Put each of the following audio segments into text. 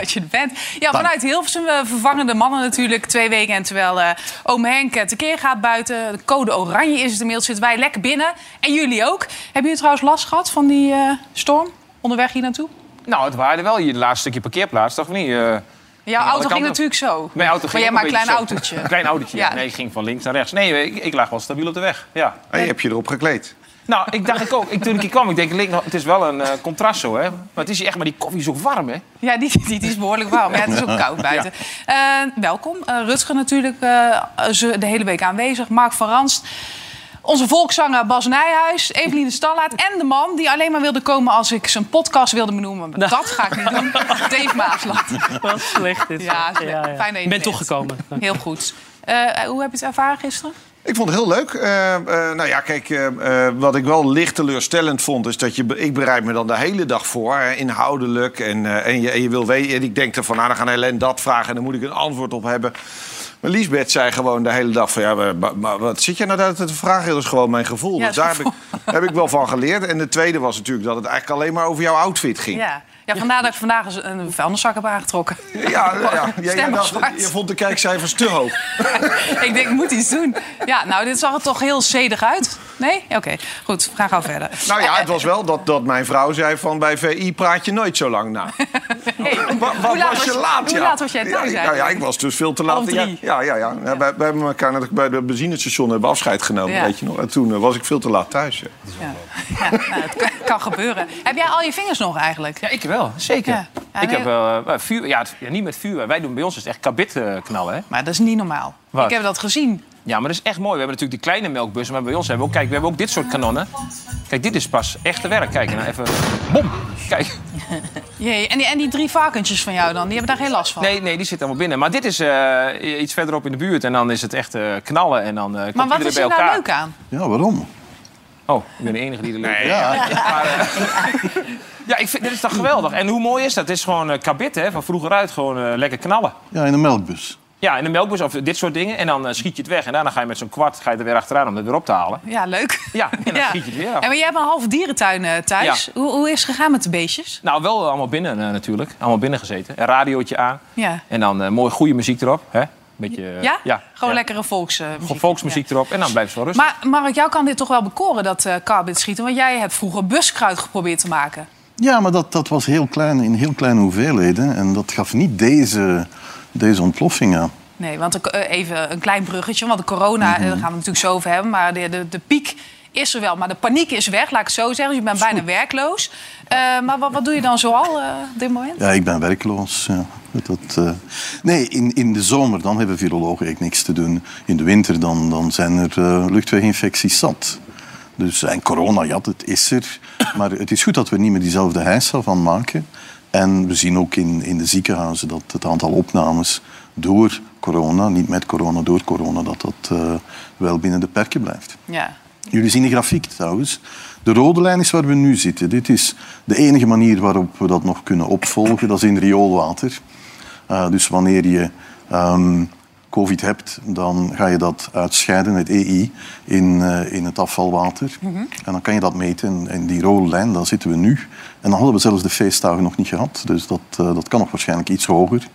dat je er bent. Ja, vanuit Hilversum we vervangen de mannen natuurlijk twee weken. En terwijl eh oom Henk eh, tekeer gaat buiten, de code oranje is het inmiddels, zitten wij lekker binnen. En jullie ook. Hebben jullie trouwens last gehad van die eh, storm onderweg hier naartoe? Nou, het waren niet hier het laatste stukje parkeerplaats, toch niet? Eh, Jouw auto ging natuurlijk zo. mijn auto ging maar jij maar een een klein zo. autootje. Een klein autootje, ja. Ja. Nee, ik ging van links naar rechts. Nee, ik, ik lag wel stabiel op de weg, ja. En je hebt je erop gekleed. Nou, ik dacht ik ook. Ik, toen ik hier kwam, ik denk, het is wel een eh, contrast zo, hè. Maar het is hier echt, maar die koffie is ook warm, hè. Ja, die, die, die is behoorlijk warm. Ja, het is ook koud buiten. Eh, welkom. Eh, Rutger natuurlijk eh, ze de hele week aanwezig. Mark van Ranst. Onze volkszanger Bas Nijhuis. Eveline Stallaert. En de man die alleen maar wilde komen als ik zijn podcast wilde benoemen. Maar dat ga ik niet doen. Dave Maasland. Wat slecht dit. Ja, slecht. Fijn dat je Ik er ben toegekomen. Heel goed. Eh, hoe heb je het ervaren gisteren? Ik vond het heel leuk. Eh, eh, nou ja, kijk, eh, wat ik wel licht teleurstellend vond... is dat je, ik bereid me dan de hele dag voor, hè, inhoudelijk. En, en, je, en je wil weten... En ik denk dan van, nou, dan gaan Helen dat vragen... en dan moet ik een antwoord op hebben. Maar Liesbeth zei gewoon de hele dag van... ja, maar, maar- maar wat zit je nou daar te vragen? Dat is gewoon mijn gevoel. Ja, dus het daar heb ik, heb ik wel van geleerd. En de tweede was natuurlijk dat het eigenlijk alleen maar over jouw outfit ging. Ja. Ja, vandaar dat ik vandaag een vuilniszak heb aangetrokken. Ja, ja, ja. Jij Stem op dacht- je vond de kijkcijfers te hoog. ik denk, ik moet iets doen. Ja, nou, dit zag er toch heel zedig uit. Nee? Oké, goed. We gaan gauw verder. Nou ja, het was wel dat, dat mijn vrouw zei van bij VI praat je nooit zo lang na. Wat laat was je laat? hoe ja. laat was jij thuis ja, ja, ik was dus veel te laat. Half Ja, drie. ja, ja. ja. ja wij, wij hebben elkaar net bij de benzinestation hebben afscheid genomen, Ja. weet je nog. En toen eh, was ik veel te laat thuis. ja. Ja, ja nou, het kan, kan gebeuren. Heb jij al je vingers nog eigenlijk? Ja, ik wel, zeker. Ja. Ja, ik nee. heb wel eh, vuur, ja, het- ja, niet met vuur. Wij doen bij ons is het echt kabit eh, knallen, hè. Maar dat is niet normaal. Wat? Ik heb dat gezien. Ja, maar dat is echt mooi. We hebben natuurlijk die kleine melkbussen, maar bij ons hebben we ook, kijk, we hebben ook dit soort kanonnen. Kijk, dit is pas echte werk. Kijk, nou even, bom. Kijk, Jee, en, die, en die drie varkentjes van jou dan, die hebben daar geen last van? nee, nee, die zit allemaal binnen. Maar dit is eh, iets verderop in de buurt en dan is het echt eh, knallen en dan eh maar wat is er nou elkaar. leuk aan? Ja, waarom? Oh, ik ben de enige die er leuk Ja, Maar, eh, ja, ik vind, dit is toch geweldig. En hoe mooi is dat? Het is gewoon eh kabit, hè, van vroeger uit. Gewoon eh, lekker knallen. ja, in een melkbus. Ja, in de melkbus of dit soort dingen. En dan eh, schiet je het weg. En daarna ga je met zo'n kwart ga je er weer achteraan om het weer op te halen. Ja, leuk. Ja, en dan Ja. schiet je het weer af. En maar jij hebt een halve dierentuin eh, thuis. Hoe, hoe is het gegaan met de beestjes? Nou, wel allemaal binnen eh, natuurlijk. Allemaal binnen gezeten. Een radiootje aan. Ja. En dan eh mooi goede muziek erop. Hè? Beetje, Ja? ja. Gewoon ja. lekkere volksmuziek. Gewoon volksmuziek erop. En dan blijft het wel rustig. Maar Mark, jou kan dit toch wel bekoren, dat eh carbid schieten? Want jij hebt vroeger buskruid geprobeerd te maken. Ja, maar dat, dat was heel klein, in heel kleine hoeveelheden. En dat gaf niet deze, deze ontploffing aan. Nee, want eh, even een klein bruggetje. Want de corona, Mhm. eh, daar gaan we het natuurlijk zo over hebben. Maar de, de, de piek is er wel. Maar de paniek is weg, laat ik het zo zeggen. Dus je bent bijna werkloos. Eh, maar wat, wat doe je dan zoal op dit moment? Ja, ik ben werkloos. Ja. Dat, Nee, in, in de zomer dan hebben virologen eigenlijk niks te doen. In de winter dan, dan zijn er luchtweginfecties zat. Dus, en corona, ja, het is er. Maar het is goed dat we niet meer diezelfde heisa van maken. En we zien ook in, in de ziekenhuizen dat het aantal opnames door corona, niet met corona, door corona, dat dat eh, wel binnen de perken blijft. Ja. Jullie zien de grafiek trouwens. De rode lijn is waar we nu zitten. Dit is de enige manier waarop we dat nog kunnen opvolgen. Dat is in rioolwater. Eh, dus wanneer je ehm, COVID hebt, dan ga je dat uitscheiden, het EI, in, eh, in het afvalwater. En dan kan je dat meten. En, die rode lijn, daar zitten we nu. En dan hadden we zelfs de feestdagen nog niet gehad. Dus dat, eh, dat kan nog waarschijnlijk iets hoger.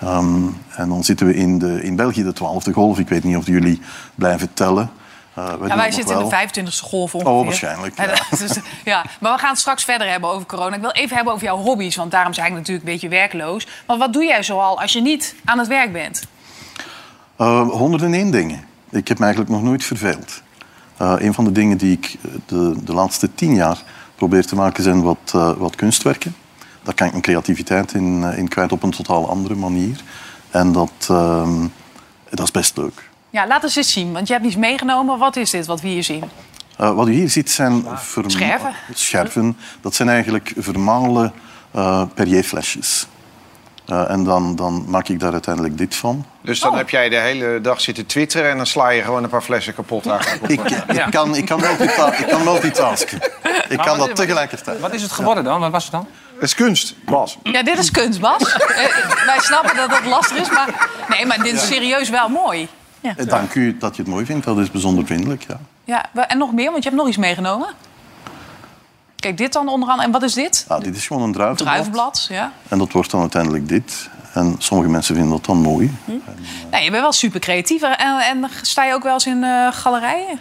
Ehm, en dan zitten we in, de, in België de twaalfde golf. Ik weet niet of jullie blijven tellen. Eh, wij Ja, zitten in de 25e golf ongeveer. Oh, waarschijnlijk, Ja, is- ja. Maar we gaan het straks verder hebben over corona. Ik wil even hebben over jouw hobby's, want daarom zijn ik natuurlijk een beetje werkloos. Maar wat doe jij zoal als je niet aan het werk bent? Eh, 101 dingen. Ik heb me eigenlijk nog nooit verveeld. Eh, een van de dingen die ik eh, de, de laatste tien jaar probeer te maken zijn wat, eh, wat kunstwerken. Daar kan ik mijn creativiteit in, in kwijt op een totaal andere manier. En dat, ehm, dat is best leuk. Ja, laat eens eens zien, want je hebt iets meegenomen. Wat is dit wat we hier zien? Wat u hier ziet zijn Scherven. scherven. Dat zijn eigenlijk vermalen uh, Perrier-flesjes. Eh, en dan, dan maak ik daar uiteindelijk dit van. Dus dan Oh. heb jij de hele dag zitten twitteren... en dan sla je gewoon een paar flessen kapot eigenlijk. Ik, ik, kan, ik, kan, multita ik kan multitasken. Ik kan wat- dat tegelijkertijd. Wat is het geworden dan? Wat was het dan? Het is kunst, Bas. Ja, dit is kunst, Bas. Eh, wij snappen dat het lastig is, maar... Nee, maar dit is serieus wel mooi. Ja. Eh, Dank u dat je het mooi vindt. Dat is bijzonder vriendelijk. Ja. Ja, en nog meer, want je hebt nog iets meegenomen. Kijk, dit dan onder andere. En wat is dit? Ah, dit is gewoon een druivenblad. Druivenblad, ja. En dat wordt dan uiteindelijk dit. En sommige mensen vinden dat dan mooi. Nee, je bent wel super creatief. En, en sta je ook wel eens in eh, galerijen?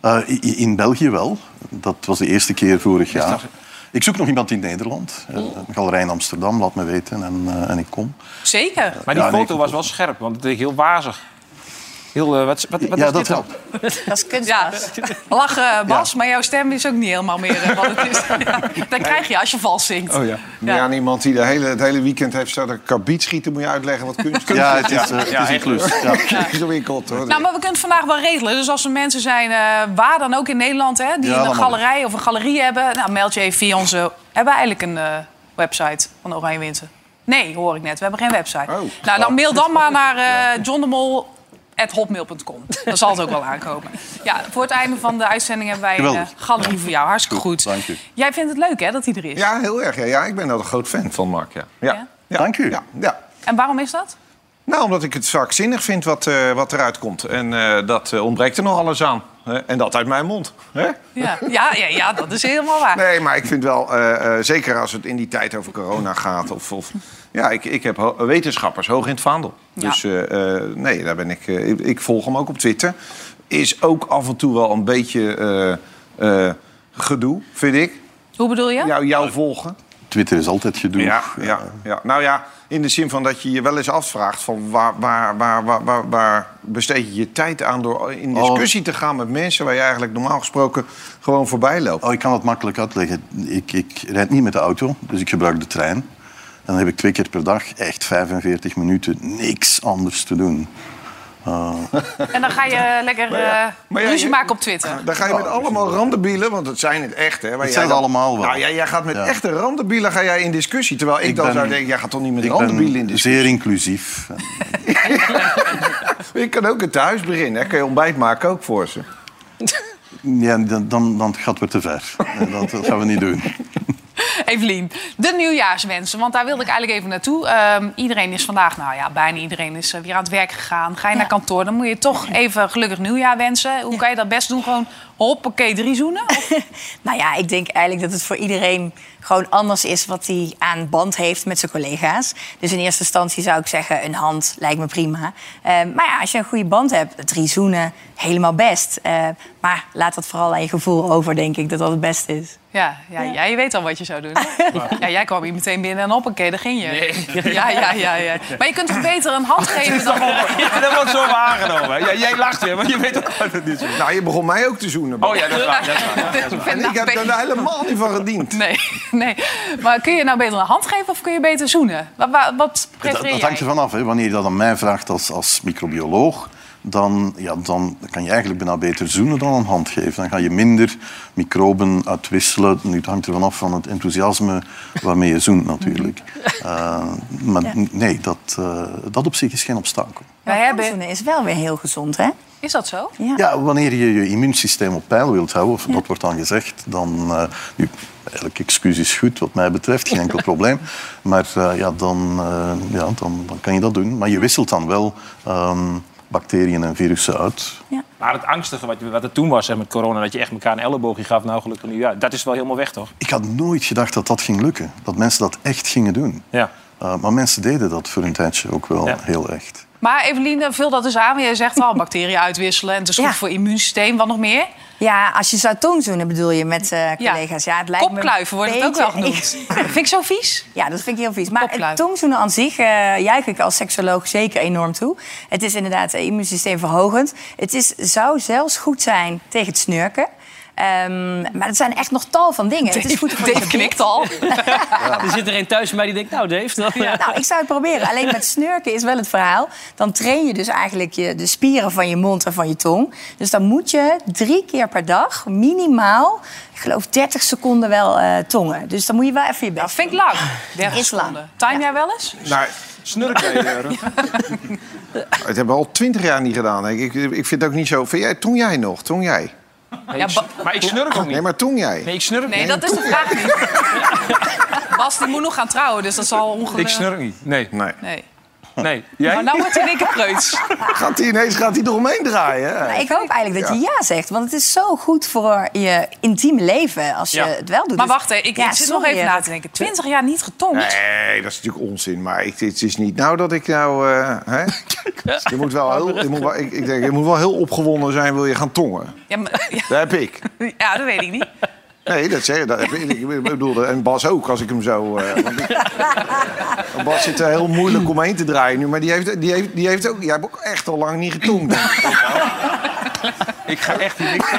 Eh, in België wel. Dat was de eerste keer vorig jaar. Ik zoek nog iemand in Nederland. Eh, Een galerij in Amsterdam, laat me weten. En, eh, en ik kom. Zeker. Maar die Ja, foto was wel scherp, want het leek heel wazig. Heel, eh, wat, wat, wat ja, is dat dit dan? helpt. Dat is Ja, kunstgras. lachen Bas, maar jouw stem is ook niet helemaal meer wat het is. Ja, dat krijg je als je vals zingt. Oh ja. Ja. aan iemand die de hele, het hele weekend heeft staan karbiet schieten... moet je uitleggen wat kunst is. Ja, het is, eh, het Ja, is een echt. klus. Ja. Ingewikkeld, hoor. Nou, maar we kunnen het vandaag wel regelen. Dus als er mensen zijn, eh, waar dan ook in Nederland, hè, die Ja, een galerij of een galerie hebben, nou, meld je even via onze. Hebben we eigenlijk een eh, website van Oranje Winter? Nee, hoor ik net. We hebben geen website. Oh. Nou, dan mail dan maar naar eh johndemol.hotmail.com. Dan zal het ook wel aankomen. Ja, voor het einde van de uitzending hebben wij een eh, galerie voor jou. Hartstikke goed. Dank u. Jij vindt het leuk, hè, dat hij er is? Ja, heel erg. Ja. Ja, ik ben wel een groot fan van Mark. Ja. Ja. Ja? Dank u. Ja, ja. En waarom is dat? Nou, omdat ik het vakzinnig vind wat, eh, wat eruit komt. En eh, dat eh, ontbreekt er nog alles aan. Hè? En dat uit mijn mond. Hè? Ja, ja, ja, ja dat is helemaal waar. Nee, maar ik vind wel, eh, eh, zeker als het in die tijd over corona gaat... Of, of, ja, ik, ik heb ho- wetenschappers hoog in het vaandel. Ja. Dus eh, eh, nee, daar ben ik, eh, ik... Ik volg hem ook op Twitter. Is ook af en toe wel een beetje eh, eh, gedoe, vind ik. Hoe bedoel je? Jou, jou volgen. Twitter is altijd gedoe. Ja, ja, ja. Nou ja, in de zin van dat je je wel eens afvraagt... van waar, waar, waar, waar, waar, waar besteed je je tijd aan door in discussie te gaan met mensen... waar je eigenlijk normaal gesproken gewoon voorbij loopt. Oh, ik kan het makkelijk uitleggen. Ik, ik rijd niet met de auto, dus ik gebruik de trein. En dan heb ik twee keer per dag echt 45 minuten niks anders te doen. En dan ga je lekker eh Maar ja, ruzie je- maken op Twitter. Dan ga je met allemaal randenbielen, want het zijn het echt. Hè, waar Het jij zijn dan- allemaal wel. Nou, jij, jij gaat met Ja. echte randenbielen ga jij in discussie. Terwijl ik, Ik dan ben- zou denken, jij gaat toch niet met Ik randenbielen in ben discussie? zeer inclusief. Ik kan ook het thuis beginnen. Hè. Kan je ontbijt maken ook voor ze. Ja, dan, dan, dan gaat het weer te ver. Eh, Dat, dat gaan we niet doen. Evelien, de nieuwjaarswensen. Want daar wilde ik eigenlijk even naartoe. Ehm, iedereen is vandaag, nou ja, bijna iedereen is eh, weer aan het werk gegaan. Ga je naar kantoor, dan moet je toch even gelukkig nieuwjaar wensen. Hoe kan je dat best doen? Gewoon hoppakee, drie zoenen? Nou ja, ik denk eigenlijk dat het voor iedereen gewoon anders is wat hij aan band heeft met zijn collega's. Dus in eerste instantie zou ik zeggen, een hand lijkt me prima. Eh, maar ja, als je een goede band hebt, drie zoenen, helemaal best. Eh, maar laat dat vooral aan je gevoel over, denk ik, dat dat het beste is. Ja, ja, jij weet al wat je zou doen. Ja, jij kwam hier meteen binnen en hoppakee, daar ging je. Ja, ja, ja, ja. Maar je kunt toch beter een hand geven dan... Ja, dat wordt zo aangenomen. Ja, jij lacht weer, maar je weet ook dat het is. Nou, je begon mij ook te zoenen. Oh ja, dat is waar. Dat is waar. Ik vind En ik heb daar helemaal niet van gediend. Nee, nee. Maar kun je nou beter een hand geven of kun je beter zoenen? Wat, wat, prefereer dat hangt ervan af. Hè. Wanneer je dat aan mij vraagt als, als microbioloog... Dan, ja, dan kan je eigenlijk bijna beter zoenen dan een hand geven. Dan ga je minder microben uitwisselen. Nu, het hangt ervan af van het enthousiasme waarmee je zoent natuurlijk. Eh, maar Ja. nee, dat, eh, dat op zich is geen obstakel. Maar hebben... zoenen is wel weer heel gezond, hè? Is dat zo? Ja. Ja, wanneer je je immuunsysteem op peil wilt houden, of dat wordt dan gezegd, dan... eh, nu, elk excuus is goed wat mij betreft, geen enkel probleem. Maar eh, ja, dan, eh, ja, dan, dan kan je dat doen. Maar je wisselt dan wel ehm, bacteriën en virussen uit. Maar het angstige wat, wat er toen was hè, met corona, dat je echt elkaar een elleboogje gaf, nou gelukkig nu, ja, dat is wel helemaal weg, toch? Ik had nooit gedacht dat dat ging lukken. Dat mensen dat echt gingen doen. Ja. Eh, maar mensen deden dat voor een tijdje ook wel Ja. heel echt. Maar Eveline, vul dat eens aan. Jij zegt al, bacteriën uitwisselen en het is goed Ja. voor het immuunsysteem. Wat nog meer? Ja, als je zou tongzoenen bedoel je met eh, collega's. Ja. het lijkt me Kopkluiven wordt het ook wel genoemd. Vind ik zo vies. Ja, dat vind ik heel vies. Maar het tongzoenen aan zich eh juich ik als seksoloog zeker enorm toe. Het is inderdaad eh, immuunsysteem verhogend. Het is, zou zelfs goed zijn tegen het snurken. Ehm, maar het zijn echt nog tal van dingen. Het is goed voor Dave knikt al. Er zit er een thuis bij mij die denkt, nou Dave... Dan, Nou, ik zou het proberen. Alleen met snurken is wel het verhaal. Dan train je dus eigenlijk je, de spieren van je mond en van je tong. Dus dan moet je drie keer per dag minimaal, ik geloof 30 seconden wel eh, tongen. Dus dan moet je wel even je best Dat vind ik lang. 30 Is lang. seconden. Time jij wel eens? Nou, Snurken, eh, Ruud. het hebben we al twintig jaar niet gedaan. Ik, ik, ik vind het ook niet zo... Vind jij, tong jij nog? Tong jij? Nee, Ja, ik maar ik snurk ook Nee, niet. maar tong jij? Nee, ik snurk Nee, niet. dat is de vraag niet. Bas die moet nog gaan trouwen, dus dat zal Ik ongelukkig... snurk niet. Nee. Nee. Nee. Nee. Jij? Maar nou wordt hij keer preuts. Gaat hij ineens gaat hij eromheen draaien? hè? Maar ik hoop eigenlijk dat je ja zegt. Want het is zo goed voor je intieme leven als je Ja. het wel doet. Maar Dus- wacht, hè, ik, Ja, ik zit nog even na te denken. 20 jaar niet getongd. Nee, dat is natuurlijk onzin. Maar ik, het is niet nou dat ik nou... eh, hè? Je moet wel heel, je moet wel, ik, ik denk, je moet wel heel opgewonden zijn, wil je gaan tongen. Ja, maar- ja, Dat heb ik. ja, dat weet ik niet. Nee, dat zeg je. Dat ik. Bedoel, en Bas ook, als ik hem zo... eh, want ik- Bas zit er heel moeilijk omheen te draaien nu. Maar die heeft, die heeft, die heeft ook... Jij hebt ook echt al lang niet getongd. denk ik. Ga echt hier niks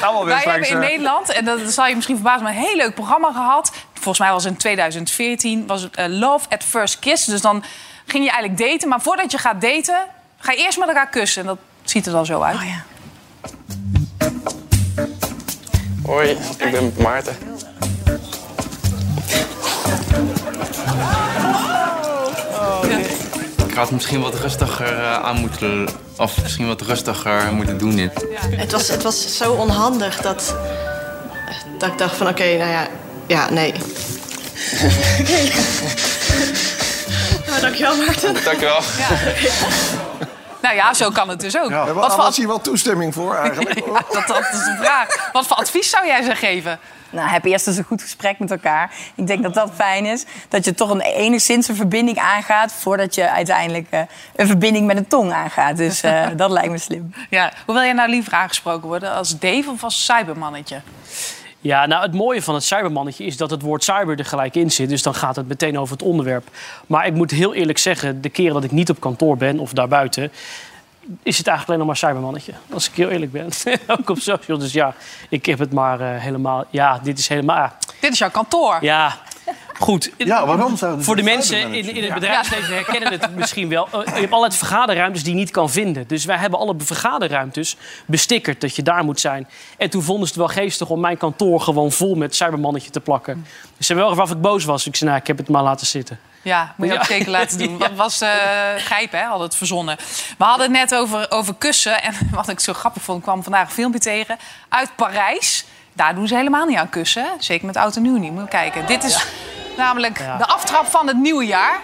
allemaal weer Wij hebben in eh, Nederland, en dat zal je misschien verbazen, maar een heel leuk programma gehad. Volgens mij was het in 2014, was het eh, Love at First Kiss. Dus dan ging je eigenlijk daten. Maar voordat je gaat daten, ga je eerst met elkaar kussen. En dat ziet er dan zo uit. Oh ja. Hoi, ik ben Maarten. Ik had misschien wat rustiger eh, aan moeten... Of misschien wat rustiger moeten doen dit. Het was, het was zo onhandig dat, dat ik dacht van oké, nou ja, ja, nee. nou, dankjewel Maarten. Dankjewel. Nou ja, zo kan het dus ook. Daar Wat voor was hier wel toestemming voor eigenlijk. Ja, dat, dat is de vraag. Wat voor advies zou jij ze geven? Nou, heb eerst eens een goed gesprek met elkaar. Ik denk dat dat fijn is. Dat je toch een, enigszins een verbinding aangaat... voordat je uiteindelijk eh, een verbinding met een tong aangaat. Dus eh, dat lijkt me slim. Ja, hoe wil jij nou liever aangesproken worden? Als Dave of als cybermannetje? Ja, nou het mooie van het cybermannetje is dat het woord cyber er gelijk in zit. Dus dan gaat het meteen over het onderwerp. Maar ik moet heel eerlijk zeggen, de keren dat ik niet op kantoor ben of daarbuiten... is het eigenlijk alleen nog maar cybermannetje. Als ik heel eerlijk ben. Ook op social. Dus ja, ik heb het maar eh, helemaal... Ja, dit is helemaal... ah, Dit is jouw kantoor. Ja, goed. Ja, waarom zouden ze Voor de mensen in, in het bedrijfsleven herkennen het misschien wel. Eh, Je hebt allerlei vergaderruimtes die je niet kan vinden. Dus wij hebben alle vergaderruimtes bestickerd dat je daar moet zijn. En toen vonden ze het wel geestig om mijn kantoor gewoon vol met cybermannetje te plakken. Dus ze hebben wel gevraagd of ik boos was. Ik zei, nou, ik heb het maar laten zitten. Ja, moet je ook zeker laten doen. Wat was eh Gijp, hè, had het verzonnen. We hadden het net over, over kussen. En wat ik zo grappig vond, kwam vandaag een filmpje tegen. Uit Parijs. Daar doen ze helemaal niet aan kussen. hè. Zeker met oud en nieuw niet. Moet je kijken. Dit is namelijk Ja. de aftrap van het nieuwe jaar.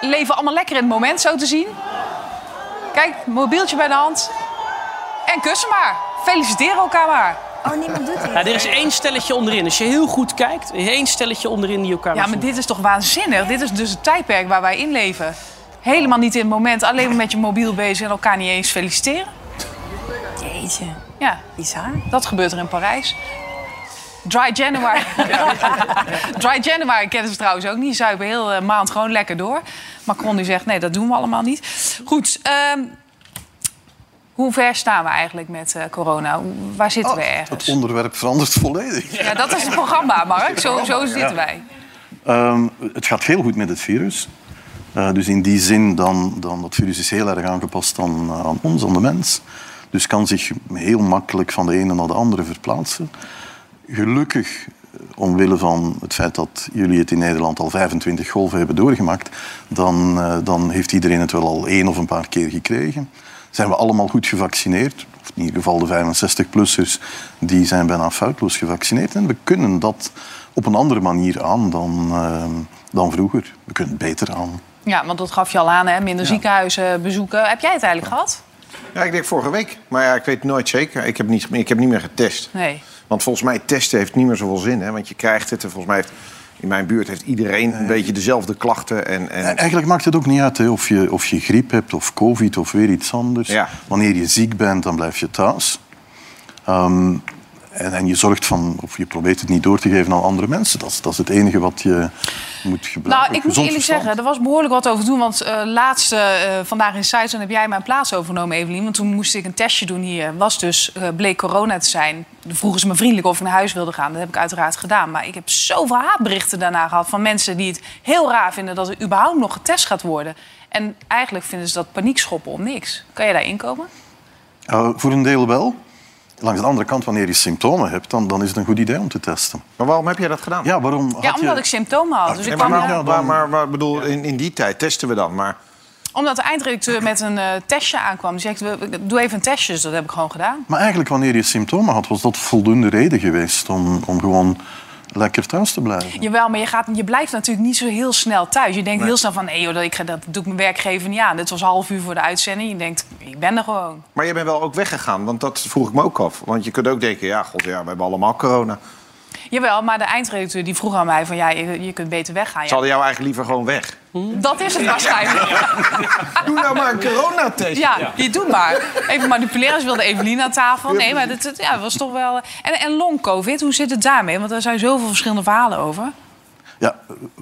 Leven allemaal lekker in het moment, zo te zien. Kijk, mobieltje bij de hand. En kussen maar. Feliciteren elkaar maar. Oh, niemand doet dit. Ja, er is één stelletje onderin. Als je heel goed kijkt, is één stelletje onderin die elkaar Ja, maar dit is toch waanzinnig? Dit is dus het tijdperk waar wij in leven. Helemaal niet in het moment. Alleen maar met je mobiel bezig en elkaar niet eens feliciteren. Jeetje, Ja, bizar. dat gebeurt er in Parijs. Dry January. Dry January kennen ze trouwens ook niet. Zuipen heel eh, maand gewoon lekker door. Macron die zegt, nee, dat doen we allemaal niet. Goed, ehm, hoe ver staan we eigenlijk met eh, corona? Waar zitten we Het ergens? onderwerp verandert volledig. Ja, dat is het programma, Mark. Zo, zo zitten wij. Ehm, het gaat heel goed met het virus. Eh, dus in die zin, dan, dan dat virus is heel erg aangepast aan, aan ons, aan de mens. Dus kan zich heel makkelijk van de ene naar de andere verplaatsen. Gelukkig, eh, omwille van het feit dat jullie het in Nederland al 25 golven hebben doorgemaakt, dan, eh, dan heeft iedereen het wel al één of een paar keer gekregen. Zijn we allemaal goed gevaccineerd? Of in ieder geval de 65-plussers, die zijn bijna foutloos gevaccineerd. En we kunnen dat op een andere manier aan dan, eh, dan vroeger. We kunnen het beter aan. Ja, want dat gaf je al aan, hè? minder ziekenhuizen bezoeken. Heb jij het eigenlijk gehad? Ja, ik denk vorige week. Maar ja, ik weet het nooit zeker. Ik heb niet, ik heb niet meer getest. Nee. Want volgens mij testen heeft niet meer zoveel zin. Hè? Want je krijgt het. En volgens mij heeft in mijn buurt heeft iedereen een beetje dezelfde klachten. En, en... Eigenlijk maakt het ook niet uit hè, of, je, of je griep hebt of covid of weer iets anders. Ja. Wanneer je ziek bent, dan blijf je thuis. Ehm, en, en je zorgt van, of je probeert het niet door te geven aan andere mensen. Dat is, dat is het enige wat je moet gebruiken. Nou, ik moet eerlijk verstand. zeggen, er was behoorlijk wat over doen. Want eh laatst, eh, vandaag in Seizoen heb jij mijn plaats overgenomen, Evelien. Want toen moest ik een testje doen hier. Was dus, eh, bleek corona te zijn. Vroegen ze me vriendelijk of ik naar huis wilde gaan. Dat heb ik uiteraard gedaan. Maar ik heb zoveel haatberichten daarna gehad van mensen die het heel raar vinden dat er überhaupt nog getest gaat worden. En eigenlijk vinden ze dat paniek schoppen om niks. Kan je daar inkomen? Voor een deel wel. Langs de andere kant, wanneer je symptomen hebt, dan, dan is het een goed idee om te testen. Maar waarom heb jij dat gedaan? Ja, waarom Ja, omdat je... ik symptomen had. Dus ik maar, kwam, maar, ja, maar, dan- maar, maar, bedoel, in, in die tijd testen we dan. Maar Omdat de eindredacteur met een eh, testje aankwam. Die zegt, we- doe even een testje. Dus dat heb ik gewoon gedaan. Maar eigenlijk, wanneer je symptomen had, was dat voldoende reden geweest om, om gewoon lekker thuis te blijven. Jawel, maar je, gaat, je blijft natuurlijk niet zo heel snel thuis. Je denkt heel snel van, nee joh, dat, ik, ga- dat doe ik mijn werkgever niet aan. Dit was een half uur voor de uitzending. Je denkt, ik ben er gewoon. Maar je bent wel ook weggegaan, want dat vroeg ik me ook af. Want je kunt ook denken, ja, god, ja, we hebben allemaal corona. Jawel, maar de eindredacteur die vroeg aan mij van, ja, je, je kunt beter weggaan. Ze hadden jou eigenlijk liever gewoon weg. Dat is het waarschijnlijk. Doe nou maar een coronatest. Ja, je doet maar. Even manipuleren. Ze wilde Evelien aan tafel. Nee, maar dat, ja, was toch wel... En, en long-covid, hoe zit het daarmee? Want er zijn zoveel verschillende verhalen over. Ja,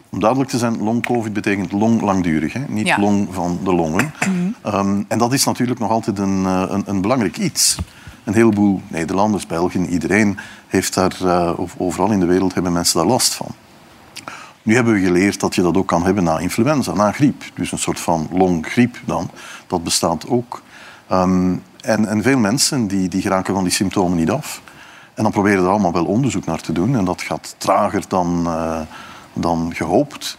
om duidelijk te zijn, long-covid betekent long langdurig, hè? niet Ja. Mhm. long van de longen. Ehm, en dat is natuurlijk nog altijd een, eh, een, een belangrijk iets. Een heleboel Nederlanders, Belgen, iedereen heeft daar, eh, of overal in de wereld hebben mensen daar last van. Nu hebben we geleerd dat je dat ook kan hebben na influenza, na griep. Dus een soort van longgriep dan. Dat bestaat ook. Ehm, en, en veel mensen die, die geraken van die symptomen niet af. En dan proberen er allemaal wel onderzoek naar te doen. En dat gaat trager dan, eh, dan gehoopt.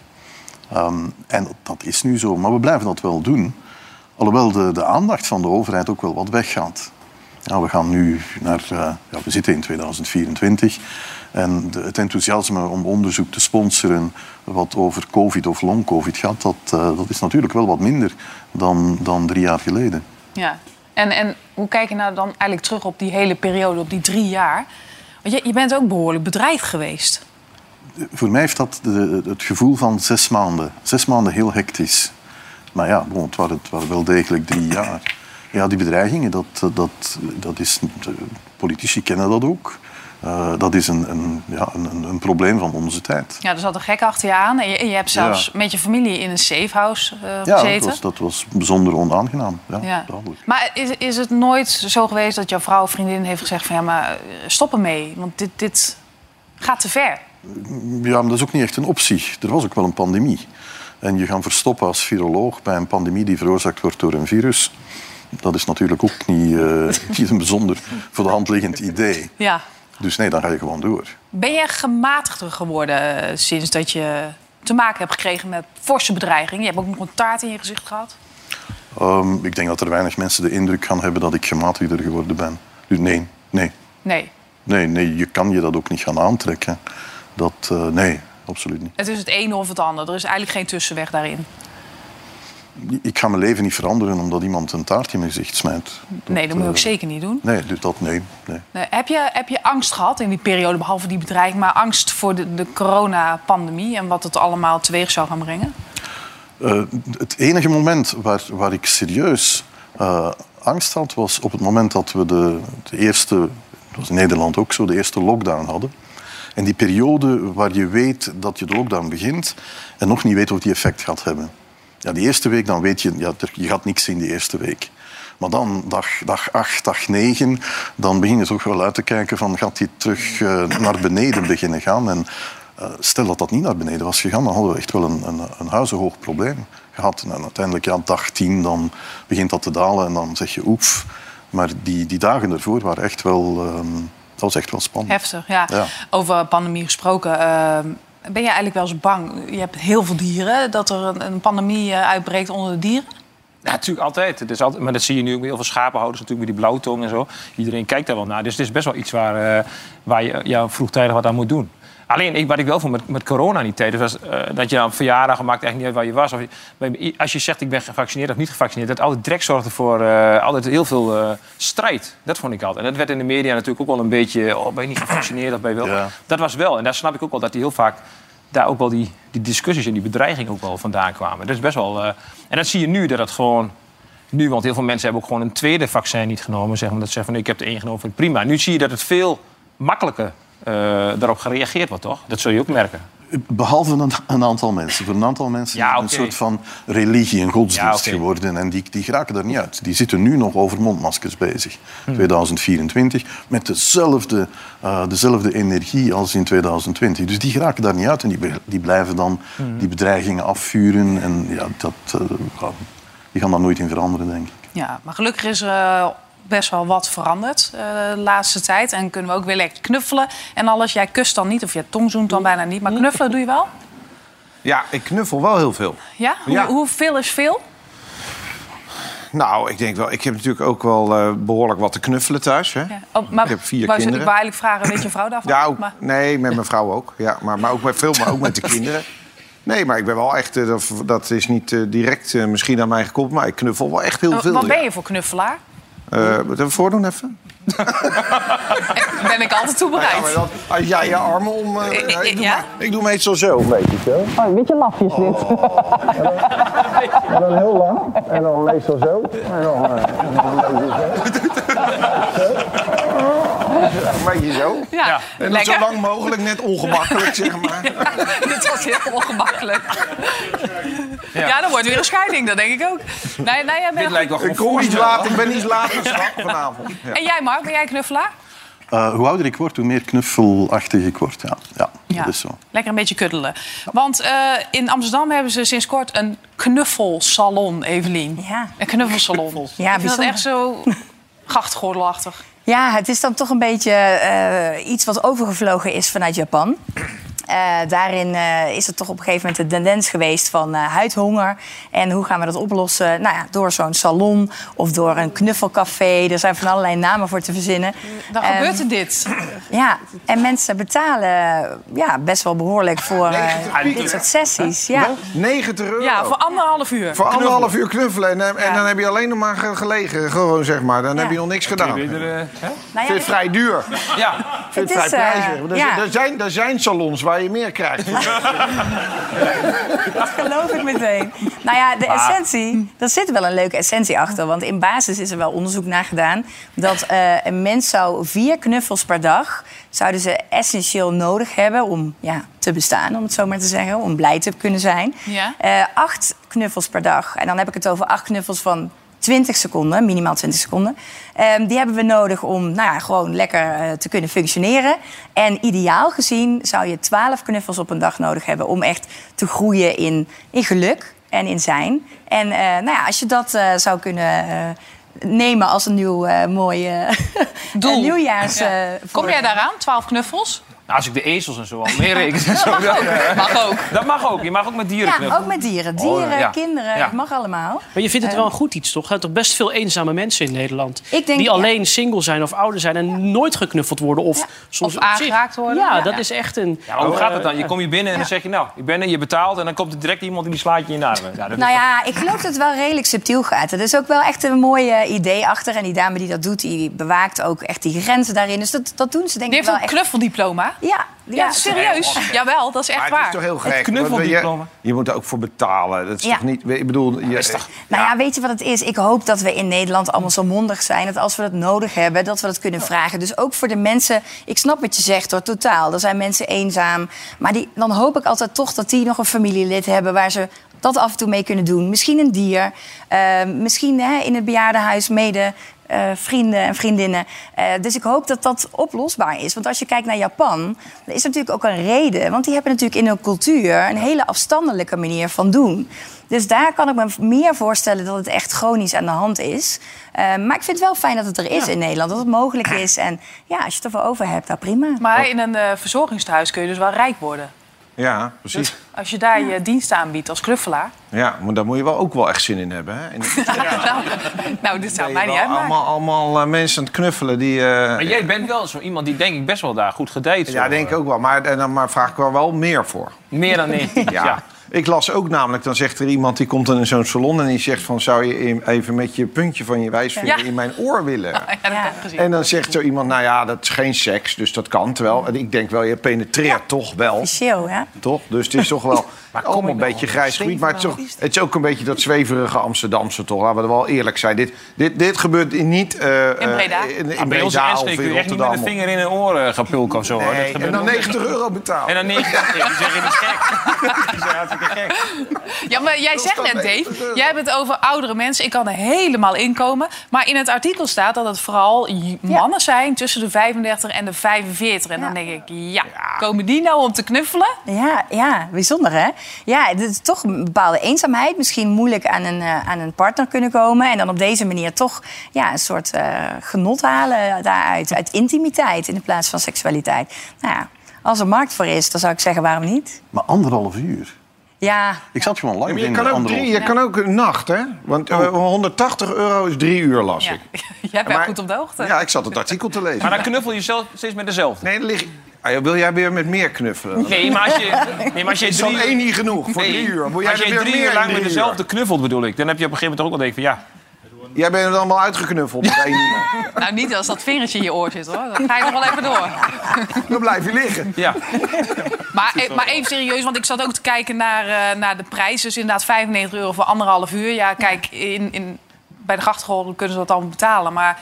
Ehm, en dat, is nu zo. Maar we blijven dat wel doen. Alhoewel de, de aandacht van de overheid ook wel wat weggaat. Ja, we gaan nu naar... eh, ja, we zitten in 2024. En de- het enthousiasme om onderzoek te sponsoren wat over covid of long-covid gaat, dat, eh, dat is natuurlijk wel wat minder dan, dan drie jaar geleden. Ja. En, en hoe kijk je nou dan eigenlijk terug op die hele periode, op die drie jaar? Want je, je bent ook behoorlijk bedreigd geweest. Voor mij heeft dat de, het gevoel van zes maanden. Zes maanden heel hectisch. Maar ja, bon, het, waren, het waren wel degelijk drie jaar. Ja, die bedreigingen, dat, dat, dat is, politici kennen dat ook. Eh, dat is een, een, ja, een, een- probleem van onze tijd. Ja, er zat een gek achter je aan. En je, hebt zelfs Ja. met je familie in een safehouse eh Ja, dat gezeten. was, dat was bijzonder onaangenaam. Ja. Maar is, is het nooit zo geweest dat jouw vrouw of vriendin heeft gezegd van ja, maar eh, stop ermee, want dit, dit gaat te ver. Ja, maar dat is ook niet echt een optie. Er was ook wel een pandemie. En je gaan verstoppen als viroloog bij een pandemie die veroorzaakt wordt door een virus... dat is natuurlijk ook niet, niet een bijzonder voor de hand liggend idee. Ja. Dus nee, dan ga je gewoon door. Ben je gematigder geworden eh, sinds dat je te maken hebt gekregen met forse bedreigingen? Je hebt ook nog een taart in je gezicht gehad. Ehm, ik denk dat er weinig mensen de indruk gaan hebben dat ik gematigder geworden ben. Dus nee, nee, Nee, nee, nee, je kan je dat ook niet gaan aantrekken. Dat, eh, nee, absoluut niet. het is het ene of het andere. Er is eigenlijk geen tussenweg daarin. Ik ga mijn leven niet veranderen omdat iemand een taart in mijn gezicht smijt. Nee, dat moet je ook eh, zeker niet doen. Nee, dus dat nee. nee. Nee, heb, je, heb je angst gehad in die periode, behalve die bedreiging... maar angst voor de, de coronapandemie en wat het allemaal teweeg zou gaan brengen? Eh, het enige moment waar, waar ik serieus eh, angst had, was op het moment dat we de, de eerste, dat was in Nederland ook zo, de eerste lockdown hadden. En die periode waar je weet dat je de lockdown begint en nog niet weet of die effect gaat hebben. Ja, die eerste week, dan weet je, ja, je gaat niks zien die eerste week. Maar dan, dag, dag 8, dag 9, dan begin je toch wel uit te kijken van gaat die terug eh, naar beneden beginnen gaan. En eh, stel dat dat niet naar beneden was gegaan, dan hadden we echt wel een, een, een huizenhoog probleem gehad. En uiteindelijk, ja, dag 10, dan begint dat te dalen en dan zeg je oef. Maar die, die dagen ervoor waren echt wel, ehm, dat was echt wel spannend. Heftig, ja. Ja. Over pandemie gesproken. eh, ben je eigenlijk wel eens bang? Je hebt heel veel dieren. Dat er een, een pandemie eh, uitbreekt onder de dieren? Ja, natuurlijk altijd. Het altijd. Maar dat zie je nu ook met heel veel schapenhouders natuurlijk met die blauwtong en zo. Iedereen kijkt daar wel naar. Dus het is best wel iets waar, eh, waar je ja, vroegtijdig wat aan moet doen. Alleen, ik, wat ik wel vond met, met corona die tijd, was eh, dat je dan op verjaardag maakt echt niet uit waar je was. Of als je zegt ik ben gevaccineerd of niet gevaccineerd, dat altijd direct zorgde voor eh, altijd heel veel eh, strijd. Dat vond ik altijd. En dat werd in de media natuurlijk ook wel een beetje, oh, ben je niet gevaccineerd of ben je wel. Ja. Dat was wel. En daar snap ik ook wel dat die heel vaak daar ook wel die, die discussies en die bedreigingen ook wel vandaan kwamen. Dat is best wel. en dat zie je nu dat het gewoon. Nu, want heel veel mensen hebben ook gewoon een tweede vaccin niet genomen. Zeg maar, dat ze zeggen van ik heb er één genomen, vind ik prima. Nu zie je dat het veel makkelijker daarop gereageerd wordt, toch? Dat zul je ook merken. Behalve een, een aantal mensen. Voor een aantal mensen Ja, is een soort van religie en godsdienst Ja, geworden. En die, die geraken er niet uit. Die zitten nu nog over mondmaskers bezig. 2024. Met dezelfde, eh, dezelfde energie als in 2020. Dus die geraken daar niet uit. En die, die blijven dan die bedreigingen afvuren. En ja, dat, eh, ja, die gaan daar nooit in veranderen, denk ik. Ja, maar gelukkig is er eh, best wel wat veranderd eh, de laatste tijd. En kunnen we ook weer lekker knuffelen en alles. Jij kust dan niet, of je tongzoent dan bijna niet. Maar knuffelen doe je wel? Ja, ik knuffel wel heel veel. Ja? Hoe. Hoeveel is veel? nou, ik denk wel. Ik heb natuurlijk ook wel eh, behoorlijk wat te knuffelen thuis. Hè? Ja. Oh, maar Ik heb vier kinderen. Ik wou eigenlijk vragen, weet je vrouw daarvan? Ja, ook, Maar, nee, met mijn vrouw ook. Ja, maar, maar ook met veel, maar ook met de kinderen. Nee, maar ik ben wel echt. eh, dat, dat is niet direct misschien aan mij gekoppeld, maar ik knuffel wel echt heel Oh, veel. wat ben je voor knuffelaar? Eh, wat even voordoen even? Ben ik altijd toe bereid. Ja, maar dat, als jij je armen om. eh, ik, doe ja? maar- ik doe meestal zo. Een beetje zo. Oh, weet je lafjes dit? En dan heel lang. En dan meestal zo. En dan, eh, en dan een beetje zo. Zo. Een beetje zo. Ja, En dan zo lang mogelijk, net ongemakkelijk, zeg maar. Dit was heel ongemakkelijk. Ja. dan wordt weer een scheiding, dat denk ik ook. Nee, nee, jij bent Dit lijkt wel Ik kom iets voorspel, later, ik ben iets later vanavond. Ja. En jij, Mark, ben jij knuffelaar? Eh, hoe ouder ik word, hoe meer knuffelachtig ik word. Ja, ja, Ja. dat is zo. Lekker een beetje kuddelen. Want eh, in Amsterdam hebben ze sinds kort een knuffelsalon, Evelien. Ja. Een knuffelsalon. Ja, ik vind dat echt zo grachtgordelachtig. Ja, het is dan toch een beetje eh, iets wat overgevlogen is vanuit Japan. Eh, daarin eh, is er toch op een gegeven moment de tendens geweest van eh, huidhonger. En hoe gaan we dat oplossen? Nou ja, door zo'n salon of door een knuffelcafé. Er zijn van allerlei namen voor te verzinnen. Dan Ehm, gebeurt er dit. Ja, en mensen betalen ja, best wel behoorlijk voor eh, 90 piek. dit soort sessies. Ja. 90 euro. Ja, voor anderhalf uur. Voor anderhalf uur knuffelen. En, en Ja. dan heb je alleen nog maar ge- gelegen, gewoon zeg maar. Dan Ja. heb je nog niks gedaan. Nou vind het vrij duur. Ik Ja, vind Het het vrij is, prijzig. Er, ja. er zijn, er zijn salons waar je meer krijgt. Dat geloof ik meteen. Nou ja, de essentie, er zit wel een leuke essentie achter. Want in basis is er wel onderzoek naar gedaan... dat eh, een mens zou vier knuffels per dag... zouden ze essentieel nodig hebben om ja, te bestaan, om het zo maar te zeggen. Om blij te kunnen zijn. Ja. Eh, acht knuffels per dag. En dan heb ik het over acht knuffels van 20 seconden, minimaal 20 seconden. Ehm, die hebben we nodig om nou ja, gewoon lekker eh, te kunnen functioneren. En ideaal gezien zou je 12 knuffels op een dag nodig hebben om echt te groeien in, in geluk en in zijn. En eh, nou ja, als je dat eh, zou kunnen nemen als een nieuw mooi Doel. nieuwjaars. Ja. Kom jij daaraan? 12 knuffels? Nou, als ik de ezels en zo al meer reken. Zo, dat, eh, Mag ook. dat mag ook. Je mag ook met dieren Ja, knuffelen. ook met dieren. Dieren, ja. kinderen, Ja. het mag allemaal. Maar je vindt het wel een goed iets, toch? Er zijn toch best veel eenzame mensen in Nederland. Ik denk- die ja. alleen single zijn of ouder zijn en nooit geknuffeld worden. Of, soms Of aangeraakt worden. Ja, Ja. dat is echt een... Ja, hoe gaat het dan? Je komt hier binnen en dan zeg je, nou, ik ben er, je betaalt... en dan komt er direct iemand die die slaat je in je armen. Ja, Nou ja, ik geloof dat het wel redelijk subtiel gaat. Er is ook wel echt een mooi eh, idee achter. En die dame die dat doet, die bewaakt ook echt die grenzen daarin. Dus dat, dat doen ze denk Die ik heeft wel een echt. knuffeldiploma. Ja, Ja, serieus. Jawel, dat is echt Maar het waar. is toch heel Het gek. knuffeldiploma. Je, je moet er ook voor betalen. Dat is Ja. toch niet... Ik bedoel... Je, Nou ja, weet je wat het is? Ik hoop dat we in Nederland allemaal zo mondig zijn... dat als we dat nodig hebben, dat we dat kunnen vragen. Dus ook voor de mensen... Ik snap wat je zegt hoor, totaal. Er zijn mensen eenzaam. Maar die, dan hoop ik altijd toch dat die nog een familielid hebben... waar ze dat af en toe mee kunnen doen. Misschien een dier. eh, misschien hè, in het bejaardenhuis mede... eh, vrienden en vriendinnen. Eh, dus ik hoop dat dat oplosbaar is. Want als je kijkt naar Japan, er is natuurlijk ook een reden. Want die hebben natuurlijk in hun cultuur een hele afstandelijke manier van doen. Dus daar kan ik me meer voorstellen dat het echt chronisch aan de hand is. Eh, maar ik vind het wel fijn dat het er is in Nederland, dat het mogelijk is. En ja, als je het ervoor over hebt, nou prima. Maar in een eh, verzorgingstehuis kun je dus wel rijk worden. Ja, precies. Als je daar je dienst aanbiedt als knuffelaar. Ja, maar daar moet je wel ook wel echt zin in hebben. Hè? En nou, nou, dit zou ben mij niet uitmaken. allemaal, allemaal eh, mensen aan het knuffelen die... eh, Maar jij bent wel zo iemand die denk ik best wel daar goed gedijt. zo. ja, denk ik ook wel. Maar, en dan maar vraag ik wel wel meer voor. Meer dan één. Ja. ja. Ik las ook namelijk, dan zegt er iemand die komt dan in zo'n salon en die zegt van zou je even met je puntje van je wijsvinger Ja. in mijn oor willen? Ja. En dan zegt zo iemand, nou ja, dat is geen seks, dus dat kan. Terwijl, en ik denk wel, je penetreert toch wel. Officieel, ja. Toch? Dus het is toch wel allemaal een nou beetje grijs gebied. Maar het is, ook, het is ook een beetje dat zweverige Amsterdamse toch. Laten we wel eerlijk zijn. Dit, dit, dit gebeurt niet eh, In Breda? eh, in, in in Breda of in je echt niet met Rotterdam. een vinger in een oor eh, gaan pulken of zo. hoor. Dat Nee, gebeurt en dan nooit. 90 euro betalen. En dan 90 Die zeggen, dat is gek. Ja, maar jij zegt net. Dave, jij hebt het over oudere mensen. Ik kan er helemaal in komen. Maar in het artikel staat dat het vooral mannen zijn tussen de 35 en de 45. En dan denk ik, ja, komen die nou om te knuffelen? Ja, ja, bijzonder hè? Ja, het is toch een bepaalde eenzaamheid. Misschien moeilijk aan een, eh, aan een partner kunnen komen. En dan op deze manier toch ja, een soort eh, genot halen daaruit. Uit intimiteit in plaats van seksualiteit. Nou ja, als er markt voor is, dan zou ik zeggen waarom niet? Maar anderhalf uur. Ja, Ik zat gewoon lang je in kan ook drie, je kan ook een nacht, hè? Want eh, 180 euro is drie uur, las Ja. ik. Jij bent Maar- goed op de hoogte. Ja, ik zat het artikel te lezen. Maar dan knuffel je zelf steeds met dezelfde. Nee, dan lig... Ah, wil jij weer met meer knuffelen? Nee, maar als je, nee, maar als je Is dan drie, één niet genoeg voor nee, drie uur? Moet jij als er je weer drie uur lang met dezelfde knuffelt, bedoel ik, dan heb je op een gegeven moment ook wel denken van ja. Jij bent er allemaal uitgeknuffeld met één uur. Nou, niet als dat vingertje in je oor zit, hoor. Dan ga je nog wel even door. Dan blijf je liggen. ja. Maar, eh, maar even serieus, want ik zat ook te kijken naar, eh, naar de prijs. Dus inderdaad 95 euro voor anderhalf uur. Ja, kijk, in, in, bij de grachtgolden kunnen ze dat allemaal betalen. Maar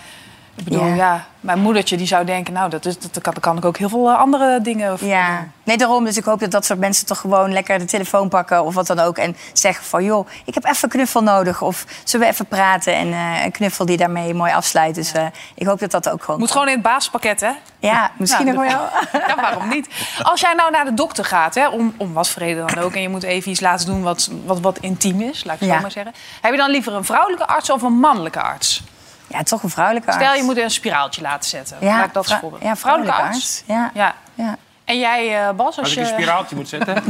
ik bedoel, Ja. ja. mijn moedertje die zou denken... nou, dat, is, dat, kan, dat kan ik ook heel veel eh, andere dingen voor ja. doen. Nee, daarom. Dus ik hoop dat dat soort mensen toch gewoon lekker de telefoon pakken of wat dan ook. En zeggen van, joh, ik heb even een knuffel nodig. Of zullen we even praten en eh, een knuffel die daarmee mooi afsluit. Dus eh, ik hoop dat dat ook gewoon... Moet gewoon in het basispakket, hè? Ja, misschien Nou, nog wel. Ja, waarom niet? Als jij nou naar de dokter gaat, hè, om, om wat voor reden dan ook... en je moet even iets laten doen wat, wat, wat intiem is, laat ik het Ja. zo maar zeggen... heb je dan liever een vrouwelijke arts of een mannelijke arts? Ja, toch een vrouwelijke arts. Stel, je moet een spiraaltje laten zetten. ja, laat ik dat voorbeeld. Ja, vrouwelijke arts. Ja. Ja. Ja. En jij, eh, Bas, als, Als ik je... een spiraaltje moet zetten.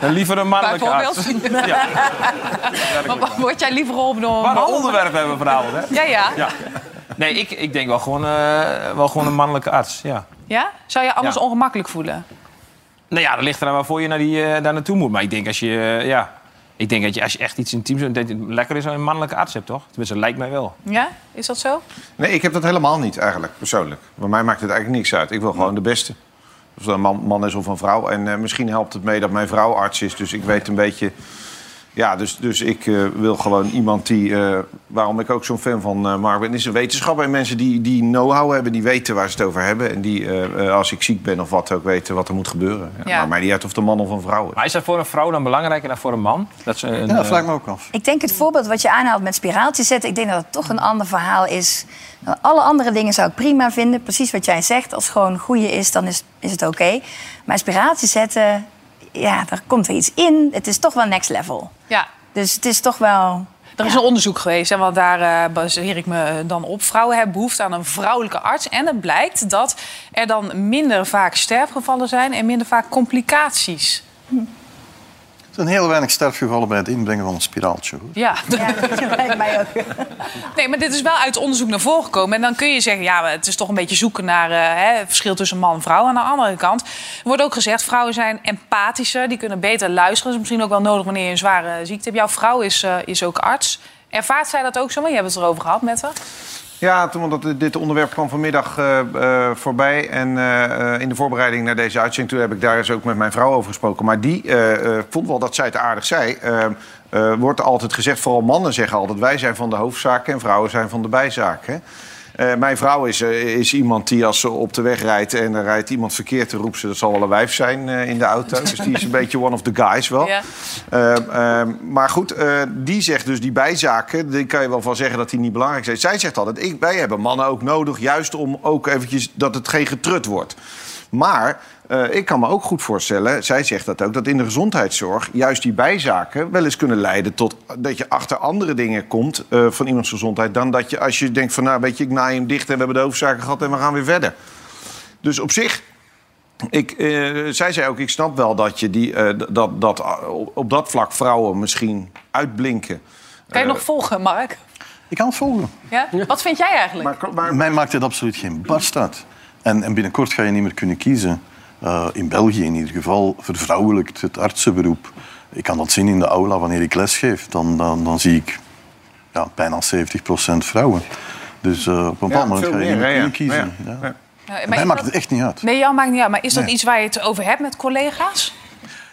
dan liever een mannelijke arts. Ja. Maar Word jij liever geholpen door een Wat een onderwerp hebben we vanavond, hè? Ja, ja, ja. Ja. Nee, ik, ik denk wel gewoon, eh, wel gewoon een mannelijke arts, ja. Zou je anders Ja. ongemakkelijk voelen? Nou ja, dat ligt eraan waarvoor je naar die, eh, daar naartoe moet. Maar ik denk als je, ja... Ik denk dat je, als je echt iets intiems doet, dat het lekker is als je een mannelijke arts hebt, toch? Tenminste, dat lijkt mij wel. Ja? Is dat zo? Nee, ik heb dat helemaal niet eigenlijk, persoonlijk. Bij mij maakt het eigenlijk niks uit. Ik wil gewoon de beste. Of dat een man, man is of een vrouw. En eh, misschien helpt het mee dat mijn vrouw arts is. Dus ik weet een beetje... Ja, dus, dus ik eh, wil gewoon iemand die... eh, waarom ik ook zo'n fan van eh Mark ben... is een wetenschapper en mensen die, die know-how hebben... die weten waar ze het over hebben. En die, als ik ziek ben of wat ook, weten wat er moet gebeuren. Ja, Ja. Maar mij niet uit of de man of een vrouw is. Maar is dat voor een vrouw dan belangrijker dan voor een man? Dat ze een, Ja, dat vraag ik me ook af. Ik denk het voorbeeld wat je aanhaalt met spiraaltjes zetten... ik denk dat het toch een ander verhaal is. Nou, Alle andere dingen zou ik prima vinden. Precies wat jij zegt. Als het gewoon een goede is, dan is, is het oké. Maar spiraaltjes zetten, ja, daar komt er iets in. Het is toch wel next level. Ja. Dus het is toch wel... Er is een onderzoek geweest, en want daar eh, baseer ik me dan op. Vrouwen hebben behoefte aan een vrouwelijke arts. En het blijkt dat er dan minder vaak sterfgevallen zijn en minder vaak complicaties. Er zijn heel weinig sterfgevallen bij het inbrengen van een spiraaltje. Hoor. Ja, Ja, dat lijkt mij ook. nee, maar dit is wel uit onderzoek naar voren gekomen. En dan kun je zeggen, ja, maar het is toch een beetje zoeken naar eh, hè, het verschil tussen man en vrouw. Aan de andere kant er wordt ook gezegd, vrouwen zijn empathischer. Die kunnen beter luisteren. Dat is misschien ook wel nodig wanneer je een zware ziekte hebt. Jouw vrouw is, eh, is ook arts. Ervaart zij dat ook zo? Want je hebt het erover gehad met haar. Ja, toen, dat- dit onderwerp kwam vanmiddag eh, eh, voorbij. En eh, in de voorbereiding naar deze uitzending... toen heb ik daar eens ook met mijn vrouw over gesproken. Maar die vond wel dat zij het aardig zei. Wordt altijd gezegd, vooral mannen zeggen altijd... wij zijn van de hoofdzaken en vrouwen zijn van de bijzaken. Eh, mijn vrouw is, eh, is iemand die als ze op de weg rijdt... en er rijdt iemand verkeerd, dan roept ze... dat zal wel een wijf zijn eh, in de auto. Dus die is een beetje one of the guys wel. Ja. Maar goed, die zegt dus die bijzaken, die kan je wel van zeggen dat die niet belangrijk zijn. Zij zegt altijd, ik, wij hebben mannen ook nodig, juist om ook eventjes dat het geen getrut wordt. Maar eh, ik kan me ook goed voorstellen, zij zegt dat ook, dat in de gezondheidszorg juist die bijzaken wel eens kunnen leiden tot dat je achter andere dingen komt eh, van iemands gezondheid. Dan dat je als je denkt van nou weet je, ik naai hem dicht en we hebben de hoofdzaken gehad en we gaan weer verder. Dus op zich ik, eh, zij zei ook, ik snap wel dat, je die, eh, dat, dat op- dat vlak vrouwen misschien uitblinken. Kan je nog volgen, Mark? Ik kan het volgen. Ja? Wat vind jij eigenlijk? Maar, maar, Mij maakt het absoluut geen barst uit. En, en binnenkort ga je niet meer kunnen kiezen. Eh, in België in ieder geval vervrouwelijkt het artsenberoep. Ik kan dat zien in de aula wanneer ik lesgeef. Dan, dan, dan zie ik ja, bijna 70% vrouwen. Dus eh, op een bepaald moment ga je niet meer, kunnen kiezen. Ja, Ja. ja. Ja, maar Mij maakt dat- het echt niet uit. Nee, jou maakt niet uit. Maar is dat Nee. iets waar je het over hebt met collega's?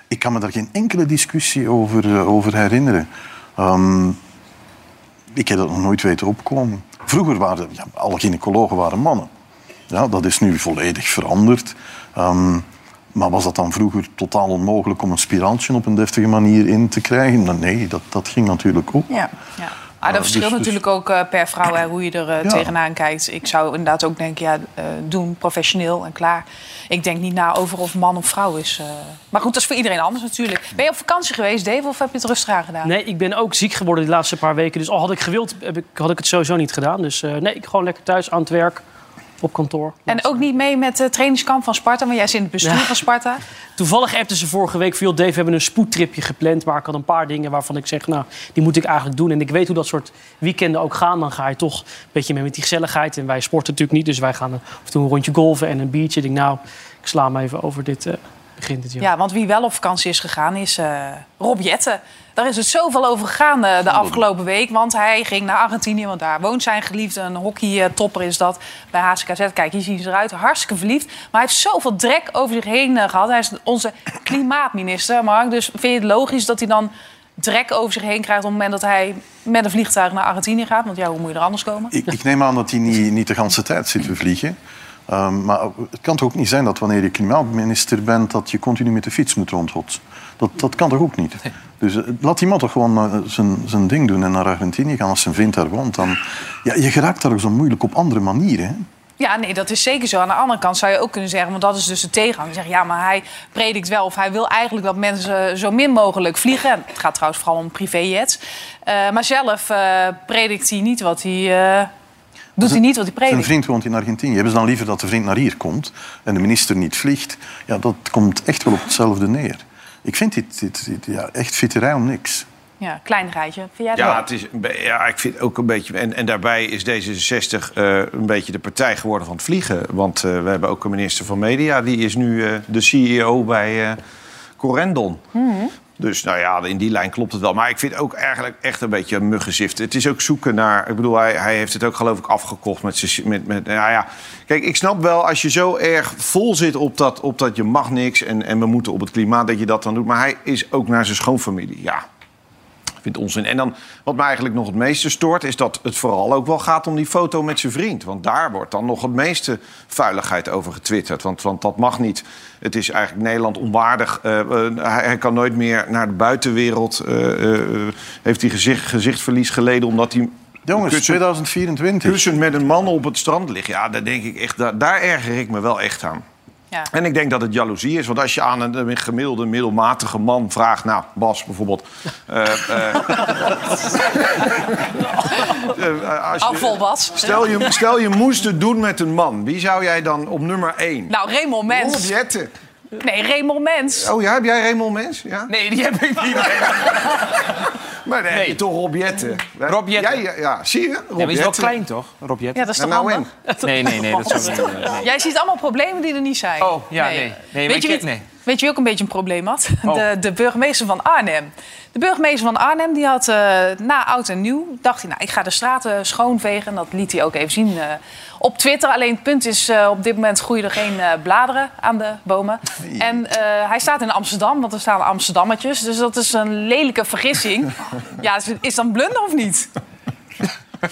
Ik kan me daar geen enkele discussie over, eh, over herinneren. Ehm, ik heb dat nog nooit weten opkomen. Vroeger waren ja, alle gynaecologen waren mannen. Ja, dat is nu volledig veranderd. Ehm, maar was dat dan vroeger totaal onmogelijk om een spiraaltje op een deftige manier in te krijgen? Nou, Nee, dat, dat ging natuurlijk ook. Ja. Ja. Ah, dat dus- verschilt dus- natuurlijk ook eh, per vrouw hè, hoe je er eh, Ja. tegenaan kijkt. Ik zou inderdaad ook denken, ja, eh, doen professioneel en klaar. Ik denk niet na over of man of vrouw is. eh. Maar goed, dat is voor iedereen anders natuurlijk. Ben je op vakantie geweest, Dave, of heb je het rustig aan gedaan? Nee, ik ben ook ziek geworden die laatste paar weken. Dus al had ik gewild, heb ik, had ik het sowieso niet gedaan. Dus eh, nee, ik gewoon lekker thuis aan het werk. Op kantoor. En ook niet mee met het trainingskamp van Sparta, want jij zit in het bestuur Ja. van Sparta. Toevallig appten ze vorige week van... joh, Dave, we hebben een spoedtripje gepland... maar ik had een paar dingen waarvan ik zeg... nou, die moet ik eigenlijk doen. En ik weet hoe dat soort weekenden ook gaan. Dan ga je toch een beetje mee met die gezelligheid. En wij sporten natuurlijk niet, dus wij gaan af en toe een rondje golven en een biertje. Ik denk, nou, ik sla me even over dit... eh begin dit jaar. Ja, want wie wel op vakantie is gegaan is eh Rob Jetten. Daar is het zoveel over gegaan eh, de afgelopen week. Want hij ging naar Argentinië, want daar woont zijn geliefde. Een hockeytopper is dat bij HCKZ. Kijk, hier zien ze eruit. Hartstikke verliefd. Maar hij heeft zoveel drek over zich heen eh, gehad. Hij is onze klimaatminister, Mark. Dus vind je het logisch dat hij dan drek over zich heen krijgt... op het moment dat hij met een vliegtuig naar Argentinië gaat? Want ja, hoe moet je er anders komen? Ik, ik neem aan dat hij niet, niet de hele tijd zit te vliegen. Ehm, maar het kan toch ook niet zijn dat wanneer je klimaatminister bent... dat je continu met de fiets moet rondhotsen. Dat, dat kan toch ook niet? Dus eh, laat die man toch gewoon eh, zijn, zijn ding doen en naar Argentinië gaan als zijn vriend daar woont. Dan, ja, je geraakt daar ook zo moeilijk op andere manieren. Hè? Ja, nee, dat is zeker zo. Aan de andere kant zou je ook kunnen zeggen, want dat is dus de tegengang. Je zegt, ja, maar hij predikt wel of hij wil eigenlijk dat mensen zo min mogelijk vliegen. En Het gaat trouwens vooral om privéjets. Eh, maar zelf eh, predikt hij niet wat hij... eh, doet hij niet wat hij Zijn predikt. vriend woont in Argentinië. Hebben ze dan liever dat de vriend naar hier komt en de minister niet vliegt? Ja, dat komt echt wel op hetzelfde neer. Ik vind dit, dit, dit ja, echt fitterij om niks. Ja, klein rijtje. Vind jij dat? Ja, het is, ja, ik vind ook een beetje. En, en daarbij is D66 eh, een beetje de partij geworden van het vliegen. Want eh, we hebben ook een minister van Media, die is nu eh, de CEO bij eh Corendon. Dus nou ja, in die lijn klopt het wel. Maar ik vind ook eigenlijk echt een beetje een muggenzift. Het is ook zoeken naar... Ik bedoel, hij, hij heeft het ook geloof ik afgekocht met... met, met nou ja, kijk, ik snap wel als je zo erg vol zit op dat, op dat je mag niks... En, en we moeten op het klimaat, dat je dat dan doet. Maar hij is ook naar zijn schoonfamilie, ja. Vind onzin. En dan, wat mij eigenlijk nog het meeste stoort... is dat het vooral ook wel gaat om die foto met zijn vriend. Want daar wordt dan nog het meeste vuiligheid over getwitterd. Want, want dat mag niet. Het is eigenlijk Nederland onwaardig. Eh, eh, hij, hij kan nooit meer naar de buitenwereld. eh, heeft hij gezicht, gezichtverlies geleden omdat hij... Jongens, kussen- 2024. kussend met een man op het strand ligt. Ja, daar denk ik echt, daar, daar erger ik me wel echt aan. Ja. En ik denk dat het jaloezie is. Want als je aan een, gemiddelde, middelmatige man vraagt... Nou, Bas bijvoorbeeld... eh, eh, als je- Afval. Stel je, stel je moest het doen met een man. Wie zou jij dan op nummer 1? Nou, Raymond Mens. Rob Jetten. Nee, Raymond Mens. Oh ja, heb jij Raymond Mens? Ja? Nee, die heb ik niet. Maar dan heb je toch Rob Jetten. Rob Jetten. Jij, ja, zie je? Rob Ja, maar die is wel klein, toch? Rob Jetten. Ja, dat is toch Nou, handig? Nee, nee, nee. Dat zou niet, nee. Jij ziet allemaal problemen die er niet zijn. Oh, ja, nee. Nee, weet, je ik- wie, nee. Weet je wie ook een beetje een probleem had? Oh. De, de burgemeester van Arnhem. De burgemeester van Arnhem die had eh, na oud en nieuw... dacht hij, nou, ik ga de straten schoonvegen. En dat liet hij ook even zien eh, op Twitter. Alleen het punt is, eh, op dit moment groeien er geen eh, bladeren aan de bomen. En eh, hij staat in Amsterdam, want er staan Amsterdammetjes. Dus dat is een lelijke vergissing. ja, is, is dat een blunder of niet?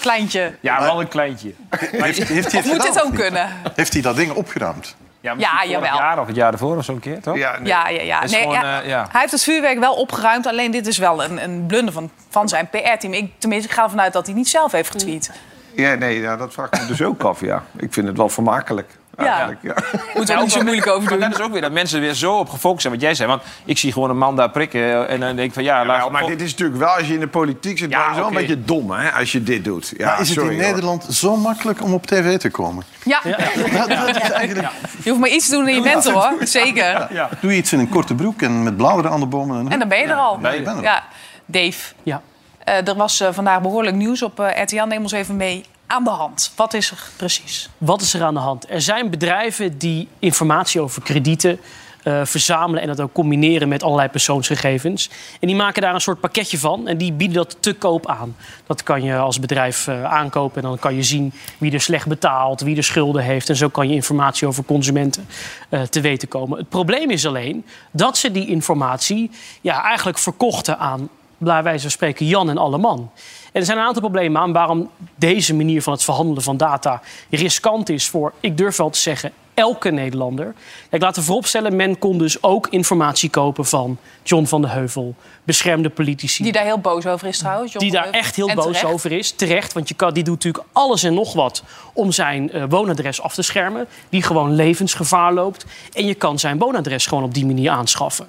Kleintje. Ja, wel een kleintje. Heeft, heeft hij het Of moet gedaan, dit ook niet? kunnen? Heeft hij dat ding opgeruimd? Ja, Ja, jawel. jaar of het jaar ervoor of zo'n keer, toch? Ja, nee. Ja, ja, ja. is Nee, gewoon, ja, eh, ja. Hij heeft het vuurwerk wel opgeruimd. Alleen dit is wel een, een blunder van, van zijn PR-team. Ik, tenminste, ik ga ervan uit dat hij niet zelf heeft getweet. Ja, nee, ja, dat vraag ik me dus ook af, ja. Ik vind het wel vermakelijk. Eigenlijk, ja. Moeten we er niet zo moeilijk over Maar doen. dat is ook weer dat mensen weer zo op gefocust zijn wat jij zei. Want ik zie gewoon een man daar prikken en dan denk ik van ja, laat Ja, maar dit is natuurlijk wel, als je in de politiek zit, Ja, dan is het wel een beetje dom, hè, als je dit doet. Ja, maar is het sorry, in hoor. Nederland zo makkelijk om op tv te komen? Ja, Dat, dat is eigenlijk... je hoeft maar iets te doen en je bent er hoor. Zeker. Doe je iets in een korte broek en met bladeren aan de bomen. En dan ben je er al. Ja, je er. Ja. Dave, Ja. eh, er was eh, vandaag behoorlijk nieuws op RTL. Neem ons even mee aan de hand. Wat is er precies? Wat is er aan de hand? Er zijn bedrijven die informatie over kredieten eh, verzamelen en dat ook combineren met allerlei persoonsgegevens. En die maken daar een soort pakketje van en die bieden dat te koop aan. Dat kan je als bedrijf eh, aankopen en dan kan je zien wie er slecht betaalt, wie er schulden heeft. En zo kan je informatie over consumenten eh, te weten komen. Het probleem is alleen dat ze die informatie ja, eigenlijk verkochten aan, bij wijze van spreken, Jan en Alleman. En er zijn een aantal problemen aan waarom deze manier van het verhandelen van data riskant is voor, ik durf wel te zeggen, elke Nederlander. Kijk, laten we vooropstellen, men kon dus ook informatie kopen van John van de Heuvel, beschermde politici. Die daar heel boos over is trouwens. John Die daar Heuvel. echt heel En boos terecht. over is. Terecht, want je kan, die doet natuurlijk alles en nog wat om zijn eh, woonadres af te schermen. Die gewoon levensgevaar loopt. En je kan zijn woonadres gewoon op die manier aanschaffen.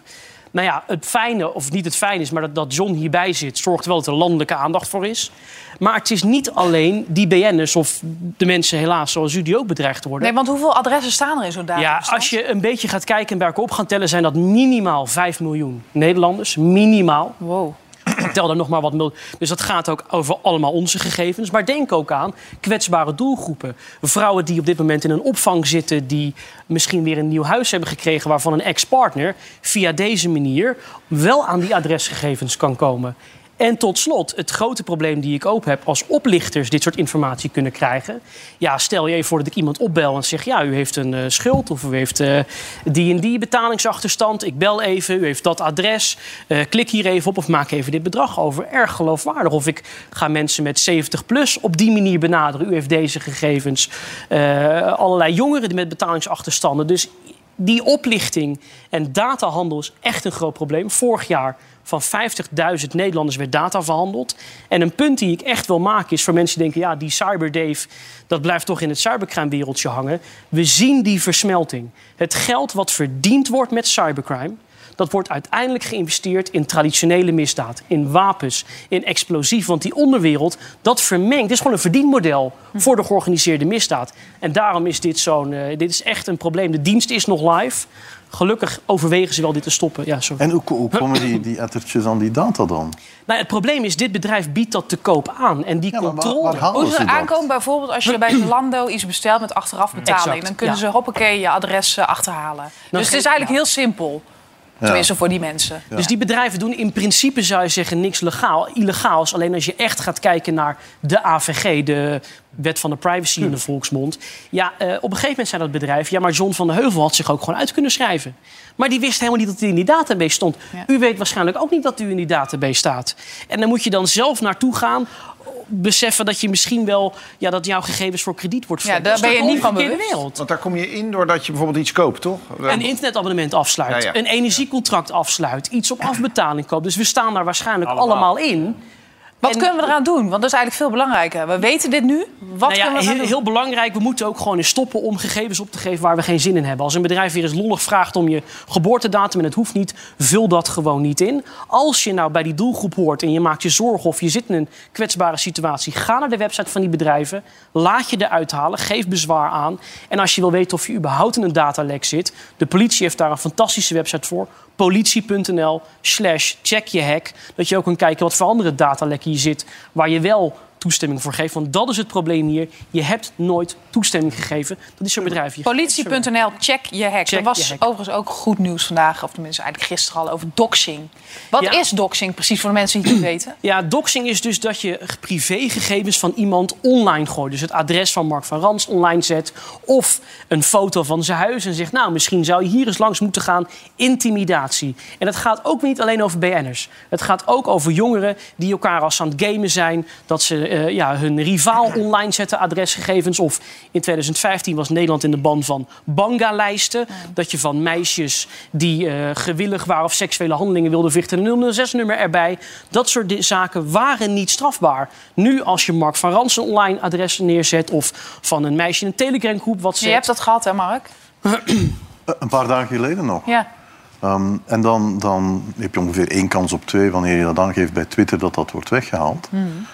Nou ja, het fijne, of niet het fijne is, maar dat, dat John hierbij zit... zorgt wel dat er landelijke aandacht voor is. Maar het is niet alleen die BN'ers of de mensen helaas zoals u die ook bedreigd worden. Nee, want hoeveel adressen staan er in zo'n Ja, databestand? als je een beetje gaat kijken en bij elkaar op gaan tellen... zijn dat minimaal 5 miljoen Nederlanders. Minimaal. Wow. Tel er nog maar wat. Dus dat gaat ook over allemaal onze gegevens. Maar denk ook aan kwetsbare doelgroepen. Vrouwen die op dit moment in een opvang zitten... die misschien weer een nieuw huis hebben gekregen... waarvan een ex-partner via deze manier... wel aan die adresgegevens kan komen. En tot slot, het grote probleem die ik ook heb... als oplichters dit soort informatie kunnen krijgen. Ja, stel je even voor dat ik iemand opbel en zeg... ja, u heeft een eh, schuld of u heeft eh, die en die betalingsachterstand. Ik bel even, u heeft dat adres. Eh, klik hier even op of maak even dit bedrag over. Erg geloofwaardig. Of ik ga mensen met 70 plus op die manier benaderen. U heeft deze gegevens. Allerlei jongeren met betalingsachterstanden. Dus die oplichting en datahandel is echt een groot probleem. Vorig jaar van 50.000 Nederlanders werd data verhandeld. En een punt die ik echt wil maken is voor mensen die denken... ja, die cyberdave, dat blijft toch in het cybercrime-wereldje hangen. We zien die versmelting. Het geld wat verdiend wordt met cybercrime... dat wordt uiteindelijk geïnvesteerd in traditionele misdaad. In wapens, in explosief. Want die onderwereld, dat vermengt. Het is gewoon een verdienmodel voor de georganiseerde misdaad. En daarom is dit zo'n... eh, dit is echt een probleem. De dienst is nog live. Gelukkig overwegen ze wel dit te stoppen. Ja, sorry. En hoe, hoe komen die, die ettertjes aan die data dan? Nou, het probleem is, dit bedrijf biedt dat te koop aan. En die Ja, maar waar- controle... waar Hoe ze aankomen bijvoorbeeld als je bij Zalando iets bestelt met achteraf betaling. Exact, dan kunnen ja. ze hoppakee je adres eh, achterhalen. dus het is eigenlijk ja. heel simpel. Tenminste voor die mensen. Dus die bedrijven doen in principe, zou je zeggen, niks legaal, illegaals. Alleen als je echt gaat kijken naar de AVG, de wet van de privacy in de volksmond. Ja, eh, op een gegeven moment zei dat bedrijf... ja, maar John van de Heuvel had zich ook gewoon uit kunnen schrijven. Maar die wist helemaal niet dat hij in die database stond. Ja. U weet waarschijnlijk ook niet dat u in die database staat. En dan moet je dan zelf naartoe gaan... beseffen dat je misschien wel... Ja, dat jouw gegevens voor krediet wordt Ja, verkocht. daar ben je Dat is niet van bewust. wereld. Want daar kom je in doordat je bijvoorbeeld iets koopt, toch? Een internetabonnement afsluit, Ja, ja. een energiecontract afsluit, iets op afbetaling koopt. Dus we staan daar waarschijnlijk Allemaal. allemaal, in. Wat En- kunnen we eraan doen? Want dat is eigenlijk veel belangrijker. We weten dit nu. Wat Nou ja, kunnen we heel, doen? heel belangrijk, we moeten ook gewoon eens stoppen om gegevens op te geven waar we geen zin in hebben. Als een bedrijf weer eens lollig vraagt om je geboortedatum en het hoeft niet, vul dat gewoon niet in. Als je nou bij die doelgroep hoort en je maakt je zorgen of je zit in een kwetsbare situatie, ga naar de website van die bedrijven, laat je eruit halen, geef bezwaar aan. En als je wil weten of je überhaupt in een datalek zit, de politie heeft daar een fantastische website voor. Politie.nl slash check je hack. Dat je ook kan kijken wat voor andere datalekken je zit. Waar je wel toestemming voor geeft. Want dat is het probleem hier. Je hebt nooit toestemming gegeven. Dat is zo'n bedrijf. hier. Politie.nl, check je hack. Check er was hack. overigens ook goed nieuws vandaag, of tenminste eigenlijk gisteren al, over doxing. Wat Ja. is doxing precies voor de mensen die het niet weten? Ja, doxing is dus dat je privégegevens van iemand online gooit. Dus het adres van Mark van Rans online zet. Of een foto van zijn huis en zegt... nou, misschien zou je hier eens langs moeten gaan. Intimidatie. En het gaat ook niet alleen over BN'ers. Het gaat ook over jongeren die elkaar als aan het gamen zijn... dat ze eh, ja, hun rivaal online zetten, adresgegevens. Of in 2015 was Nederland in de ban van banga-lijsten. Dat je van meisjes die eh, gewillig waren of seksuele handelingen wilden verrichten... een 006-nummer erbij. Dat soort zaken waren niet strafbaar. Nu, als je Mark van Rans een online adres neerzet... of van een meisje in een Telegram-groep wat Je hebt dat gehad, hè Mark? Een paar dagen geleden nog. Ja. Ehm, en dan, dan heb je ongeveer één kans op twee wanneer je dat aangeeft bij Twitter dat dat wordt weggehaald.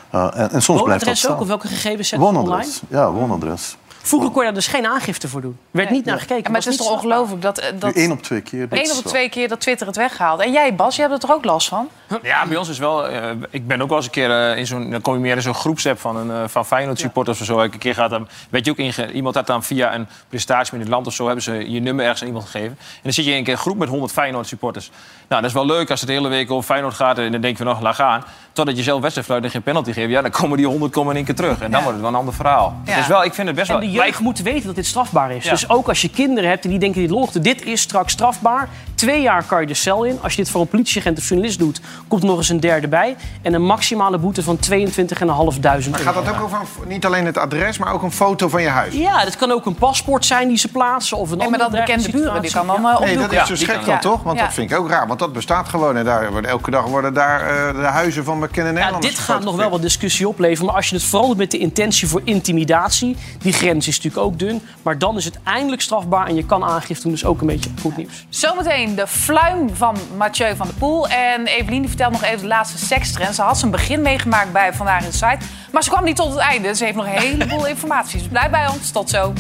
Eh, en, en soms blijft dat Woonadres staan. ook? Of welke gegevens online? Woonadres. Ja, woonadres. Vroeger kon je daar dus geen aangifte voor doen. Er werd niet naar gekeken. Ja, maar het is toch ongelooflijk dat... eh, dat Eén op twee keer. wel. twee keer dat Twitter het weghaalt. En jij, Bas, je hebt er toch ook last van? Ja, bij ons is wel. eh, ik ben ook wel eens een keer eh, in zo'n. Dan kom je meer in zo'n groepsapp van, een, eh, van Feyenoord supporters of zo. Een keer gaat dan. Weet je ook, inge, iemand had dan via een presentatie in het land of zo. hebben ze je nummer ergens aan iemand gegeven. En dan zit je in een groep met 100 Feyenoord supporters. Nou, dat is wel leuk als het de hele week over Feyenoord gaat. En dan denk je nog laat gaan. Totdat je zelf wedstrijdfluit en geen penalty geeft. Ja, dan komen die 100 komen in één keer terug. En dan wordt het wel een ander verhaal. Ja. Dus wel, ik vind het best wel. Jeugd moet weten dat dit strafbaar is. Ja. Dus ook als je kinderen hebt en die denken dit lollig, dit is straks strafbaar. Twee jaar kan je de cel in. Als je dit voor een politieagent of journalist doet, komt er nog eens een derde bij. En een maximale boete van 22.500 Maar gaat dat ook over een- niet alleen het adres, maar ook een foto van je huis? Ja, dat kan ook een paspoort zijn die ze plaatsen. Of een Nee, maar dat bekende buren, die kan eh, Nee, dat is dus gek kan dan toch? Want Ja. dat vind ik ook raar. Want dat bestaat gewoon. En daar worden, elke dag worden daar eh, de huizen van bekende Ja, Nederlanders dit gaat nog wel wat discussie opleveren. Maar als je het verandert met de intentie voor intimidatie... die grens is natuurlijk ook dun. Maar dan is het eindelijk strafbaar en je kan aangifte doen. Dus ook een beetje goed nieuws. Zometeen de fluim van Mathieu van der Poel. En Evelien vertelt nog even de laatste sekstrend. Ze had zijn begin meegemaakt bij Vandaag in de Site. Maar ze kwam niet tot het einde. Ze heeft nog een heleboel informatie. Dus blijf bij ons. Tot. Zo,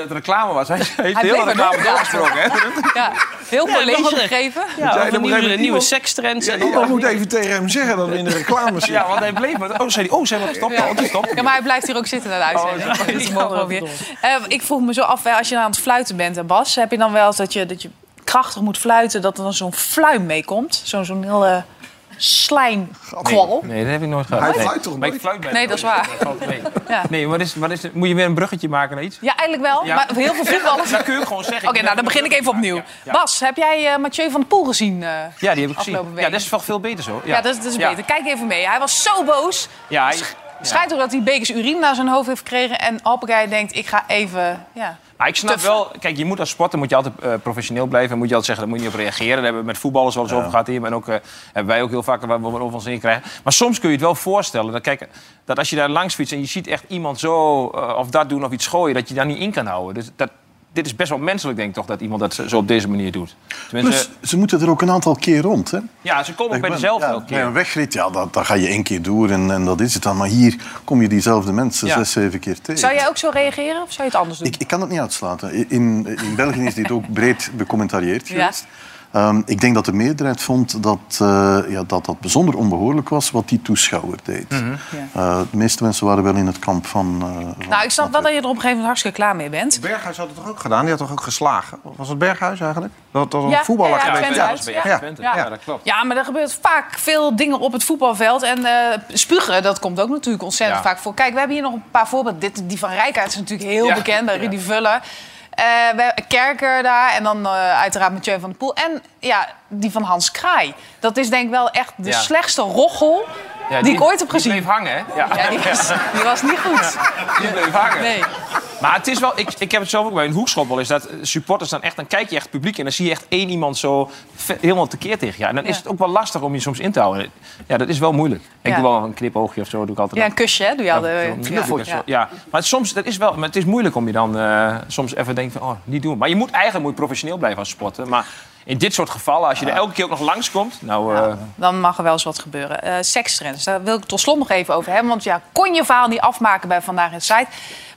dat het reclame was. Hij heeft Hij heel veel maar reclame doorgesproken. hè? Ja, heel Ja, nog een- gegeven. Ja, zei, dan moet nieuwe, nieuwe sekstrends. Ja, en moet even tegen hem zeggen dat we in de reclame zitten. Ja, want hij bleef maar... Oh, zei hij, oh, ze hebben gestopt. Oh, het is stoppen. Ja, maar hij blijft hier ook zitten naar de uitzending. Oh, Ja, ja, weer. Eh, ik vroeg me zo af, als je nou aan het fluiten bent, Bas... heb je dan wel eens dat je, dat je krachtig moet fluiten... dat er dan zo'n fluim meekomt? Zo'n zo'n hele slijmkwal? Nee, dat heb ik nooit gehad. Hij nee. fluit toch Maar ik nooit? fluit bij Nee, dat is waar. Ja. Nee, wat is, wat is, moet je weer een bruggetje maken naar iets? Ja, eigenlijk wel. Ja. Maar heel veel voetballers... Dat kun je gewoon zeggen. Oké, nou dan begin ik even opnieuw. Ja. Bas, heb jij eh, Mathieu van der Poel gezien? eh, Ja, die heb ik gezien. Week. Ja, dat is toch veel beter zo. ja. dat, is- dat is Ja. beter. Kijk even mee. Hij was zo boos. Ja, hij, Schijnt ook dat hij bekers urine naar zijn hoofd heeft gekregen. En Hoppakee denkt, ik ga even... Ja. Maar ik snap wel, kijk, je moet als sporter moet je altijd eh, professioneel blijven. En moet je altijd zeggen, daar moet je niet op reageren. Daar hebben we met voetballers wel eens over gehad hier. En ook, eh, hebben wij ook heel vaak waar we over ons in krijgen. Maar soms kun je het wel voorstellen. Dat, kijk, dat als je daar langs fietst en je ziet echt iemand zo eh, of dat doen of iets gooien, dat je daar niet in kan houden. Dus dat, dit is best wel menselijk, denk ik toch, dat iemand dat zo op deze manier doet. Tenminste, Plus, ze moeten er ook een aantal keer rond. Hè? ja, ze komen ook bij dezelfde ja, elke Bij keer. een wegrit, ja, dat, dat ga je één keer door en, en dat is het dan. Maar hier kom je diezelfde mensen Ja. zes, zeven keer tegen. Zou jij ook zo reageren of zou je het anders doen? Ik, ik kan het niet uitsluiten. In, in België is dit ook breed becommentarieerd Ja. Ehm, ik denk dat de meerderheid vond dat, eh, ja, dat dat bijzonder onbehoorlijk was wat die toeschouwer deed. Mhm. Eh, de meeste mensen waren wel in het kamp van... eh, Nou, ik snap wel dat je er op een gegeven moment hartstikke klaar mee bent. Berghuis had het toch ook gedaan? Die had toch ook geslagen? Was het Berghuis eigenlijk? Dat, dat een Ja, voetballer ja, ja, was Ja. ja. Twente. Ja. Ja, dat klopt. Ja, maar er gebeurt vaak veel dingen op het voetbalveld. En eh, spugen, dat komt ook natuurlijk ontzettend Ja. vaak voor. Kijk, we hebben hier nog een paar voorbeelden. Dit, die van Rijkaard is natuurlijk heel Ja. bekend bij Rudy Vuller. Eh, we Kerker daar en dan eh, uiteraard Mathieu van der Poel. En ja, die van Hans Kraai. Dat is denk ik wel echt de Ja. slechtste rochel Ja, die, ik ooit heb Die gezien. bleef hangen, hè? Ja, Ja, die, was, die was niet goed. die bleef hangen. Nee. Maar het is wel, ik, ik heb het zelf ook bij een hoekschop wel eens. Dat supporters dan echt, dan kijk je echt het publiek en dan zie je echt één iemand zo helemaal tekeer tegen je. En dan is het ook wel lastig om je soms in te houden. Ja, dat is wel moeilijk. Ik doe wel een knipoogje of zo, doe ik altijd. Ja, een kusje, hè? Doe je altijd. zo'n Ja. knuffeltje. Ja. Ja. maar soms, dat is wel, maar het is moeilijk om je dan eh, soms even denken van, oh, niet doen. Maar je moet eigenlijk moet je professioneel blijven als sporter. Maar in dit soort gevallen, als je er elke keer ook nog langskomt, nou, eh, Dan mag er wel eens wat gebeuren. Eh sekstrends, daar wil ik tot slot nog even over hebben. Want ja, kon je verhaal niet afmaken bij Vandaag in Site.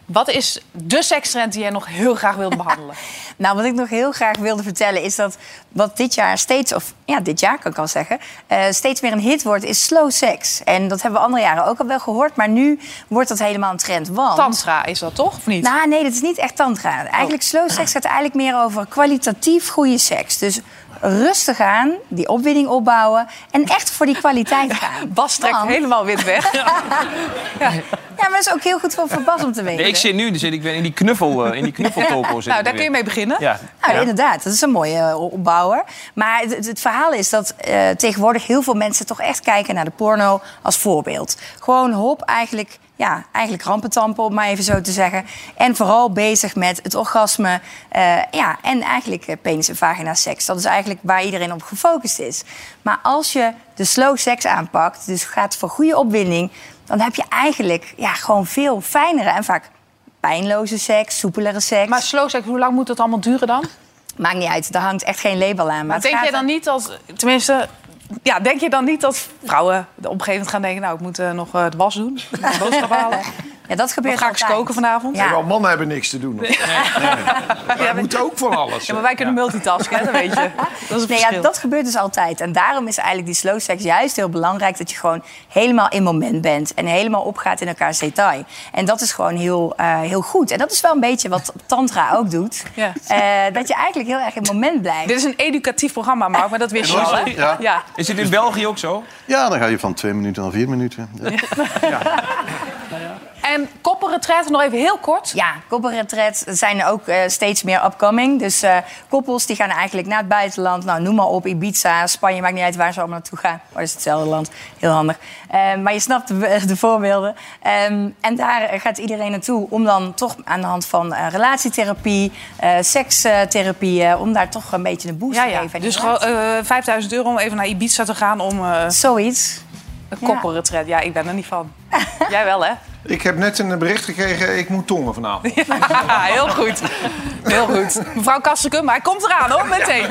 Wat is de sekstrend die jij nog heel graag wilde behandelen? Nou, wat ik nog heel graag wilde vertellen is dat wat dit jaar steeds, of ja, dit jaar kan ik al zeggen, eh, steeds meer een hit wordt, is slow sex. En dat hebben we andere jaren ook al wel gehoord, maar nu wordt dat helemaal een trend. Want Tantra is dat toch, of niet? nou, nee, dat is niet echt tantra. Eigenlijk slow seks gaat eigenlijk meer over kwalitatief goede seks. Dus rustig aan, die opwinding opbouwen en echt voor die kwaliteit gaan. Bas trekt Want- helemaal wit weg. Ja, maar dat is ook heel goed voor, voor Bas om te weten. nee, ik zit nu dus ik ben in die knuffel, eh, in die knuffeltopo zit nou, daar weer. kun je mee beginnen. Ja. Nou, Ja. inderdaad, dat is een mooie eh, opbouwer. Maar het, het- het verhaal is dat eh, tegenwoordig heel veel mensen toch echt kijken naar de porno als voorbeeld. Gewoon hop, eigenlijk, ja, eigenlijk rampentampen, om maar even zo te zeggen. En vooral bezig met het orgasme eh, ja, en eigenlijk eh, penis en vagina seks. Dat is eigenlijk waar iedereen op gefocust is. Maar als je de slow seks aanpakt, dus gaat voor goede opwinding... dan heb je eigenlijk ja, gewoon veel fijnere en vaak pijnloze seks, soepelere seks. Maar slow sex, hoe lang moet dat allemaal duren dan? Maakt niet uit, daar hangt echt geen label aan. Maar denk gaat je dan niet dat, tenminste, ja, denk je dan niet dat vrouwen op een gegeven moment gaan denken, nou, ik moet eh, nog eh, de was doen, de boodschap halen. Ja, dat gebeurt Wat ga ik eens koken vanavond? Ja. Wel, mannen hebben niks te doen. Nee. Wij moeten ook van alles. Ja, maar wij kunnen multitasken, hè, dat weet je. Dat is het Nee, ja, dat gebeurt dus altijd. En daarom is eigenlijk die slow sex juist heel belangrijk... dat je gewoon helemaal in moment bent. En helemaal opgaat in elkaars detail. En dat is gewoon heel, eh, heel goed. En dat is wel een beetje wat tantra ook doet. Ja. Eh, dat je eigenlijk heel erg in het moment blijft. Dit is een educatief programma, Mark, maar dat wist je al, hè? Ja. Ja. Is dit in België ook zo? Ja, dan ga je van twee minuten naar vier minuten. Ja. En koppenretret, nog even heel kort. Ja, koppelretret zijn ook eh, steeds meer upcoming. Dus eh, koppels die gaan eigenlijk naar het buitenland. Nou, noem maar op, Ibiza, Spanje, maakt niet uit waar ze allemaal naartoe gaan. Maar dat is hetzelfde land, heel handig. Eh, maar je snapt de, de voorbeelden. Ehm, en daar gaat iedereen naartoe om dan toch aan de hand van eh, relatietherapie, sekstherapie... om daar toch een beetje een boost Ja, te ja. geven. aan Dus gewoon relatie. eh 5000 euro om even naar Ibiza te gaan om Zoiets. een koppenretret. Ja, ik ben er niet van. Jij wel, hè? Ik heb net een bericht gekregen, ik moet tongen vanavond. Ja, heel goed. Heel goed. Mevrouw Kastekum, hij komt eraan hoor, meteen.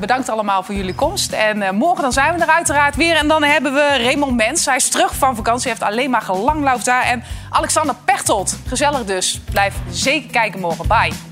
Bedankt allemaal voor jullie komst. En eh, morgen dan zijn we er uiteraard weer. En dan hebben we Raymond Mens. Hij is terug van vakantie, heeft alleen maar gelangloofd daar. En Alexander Pechtold. Gezellig dus. Blijf zeker kijken morgen. Bye.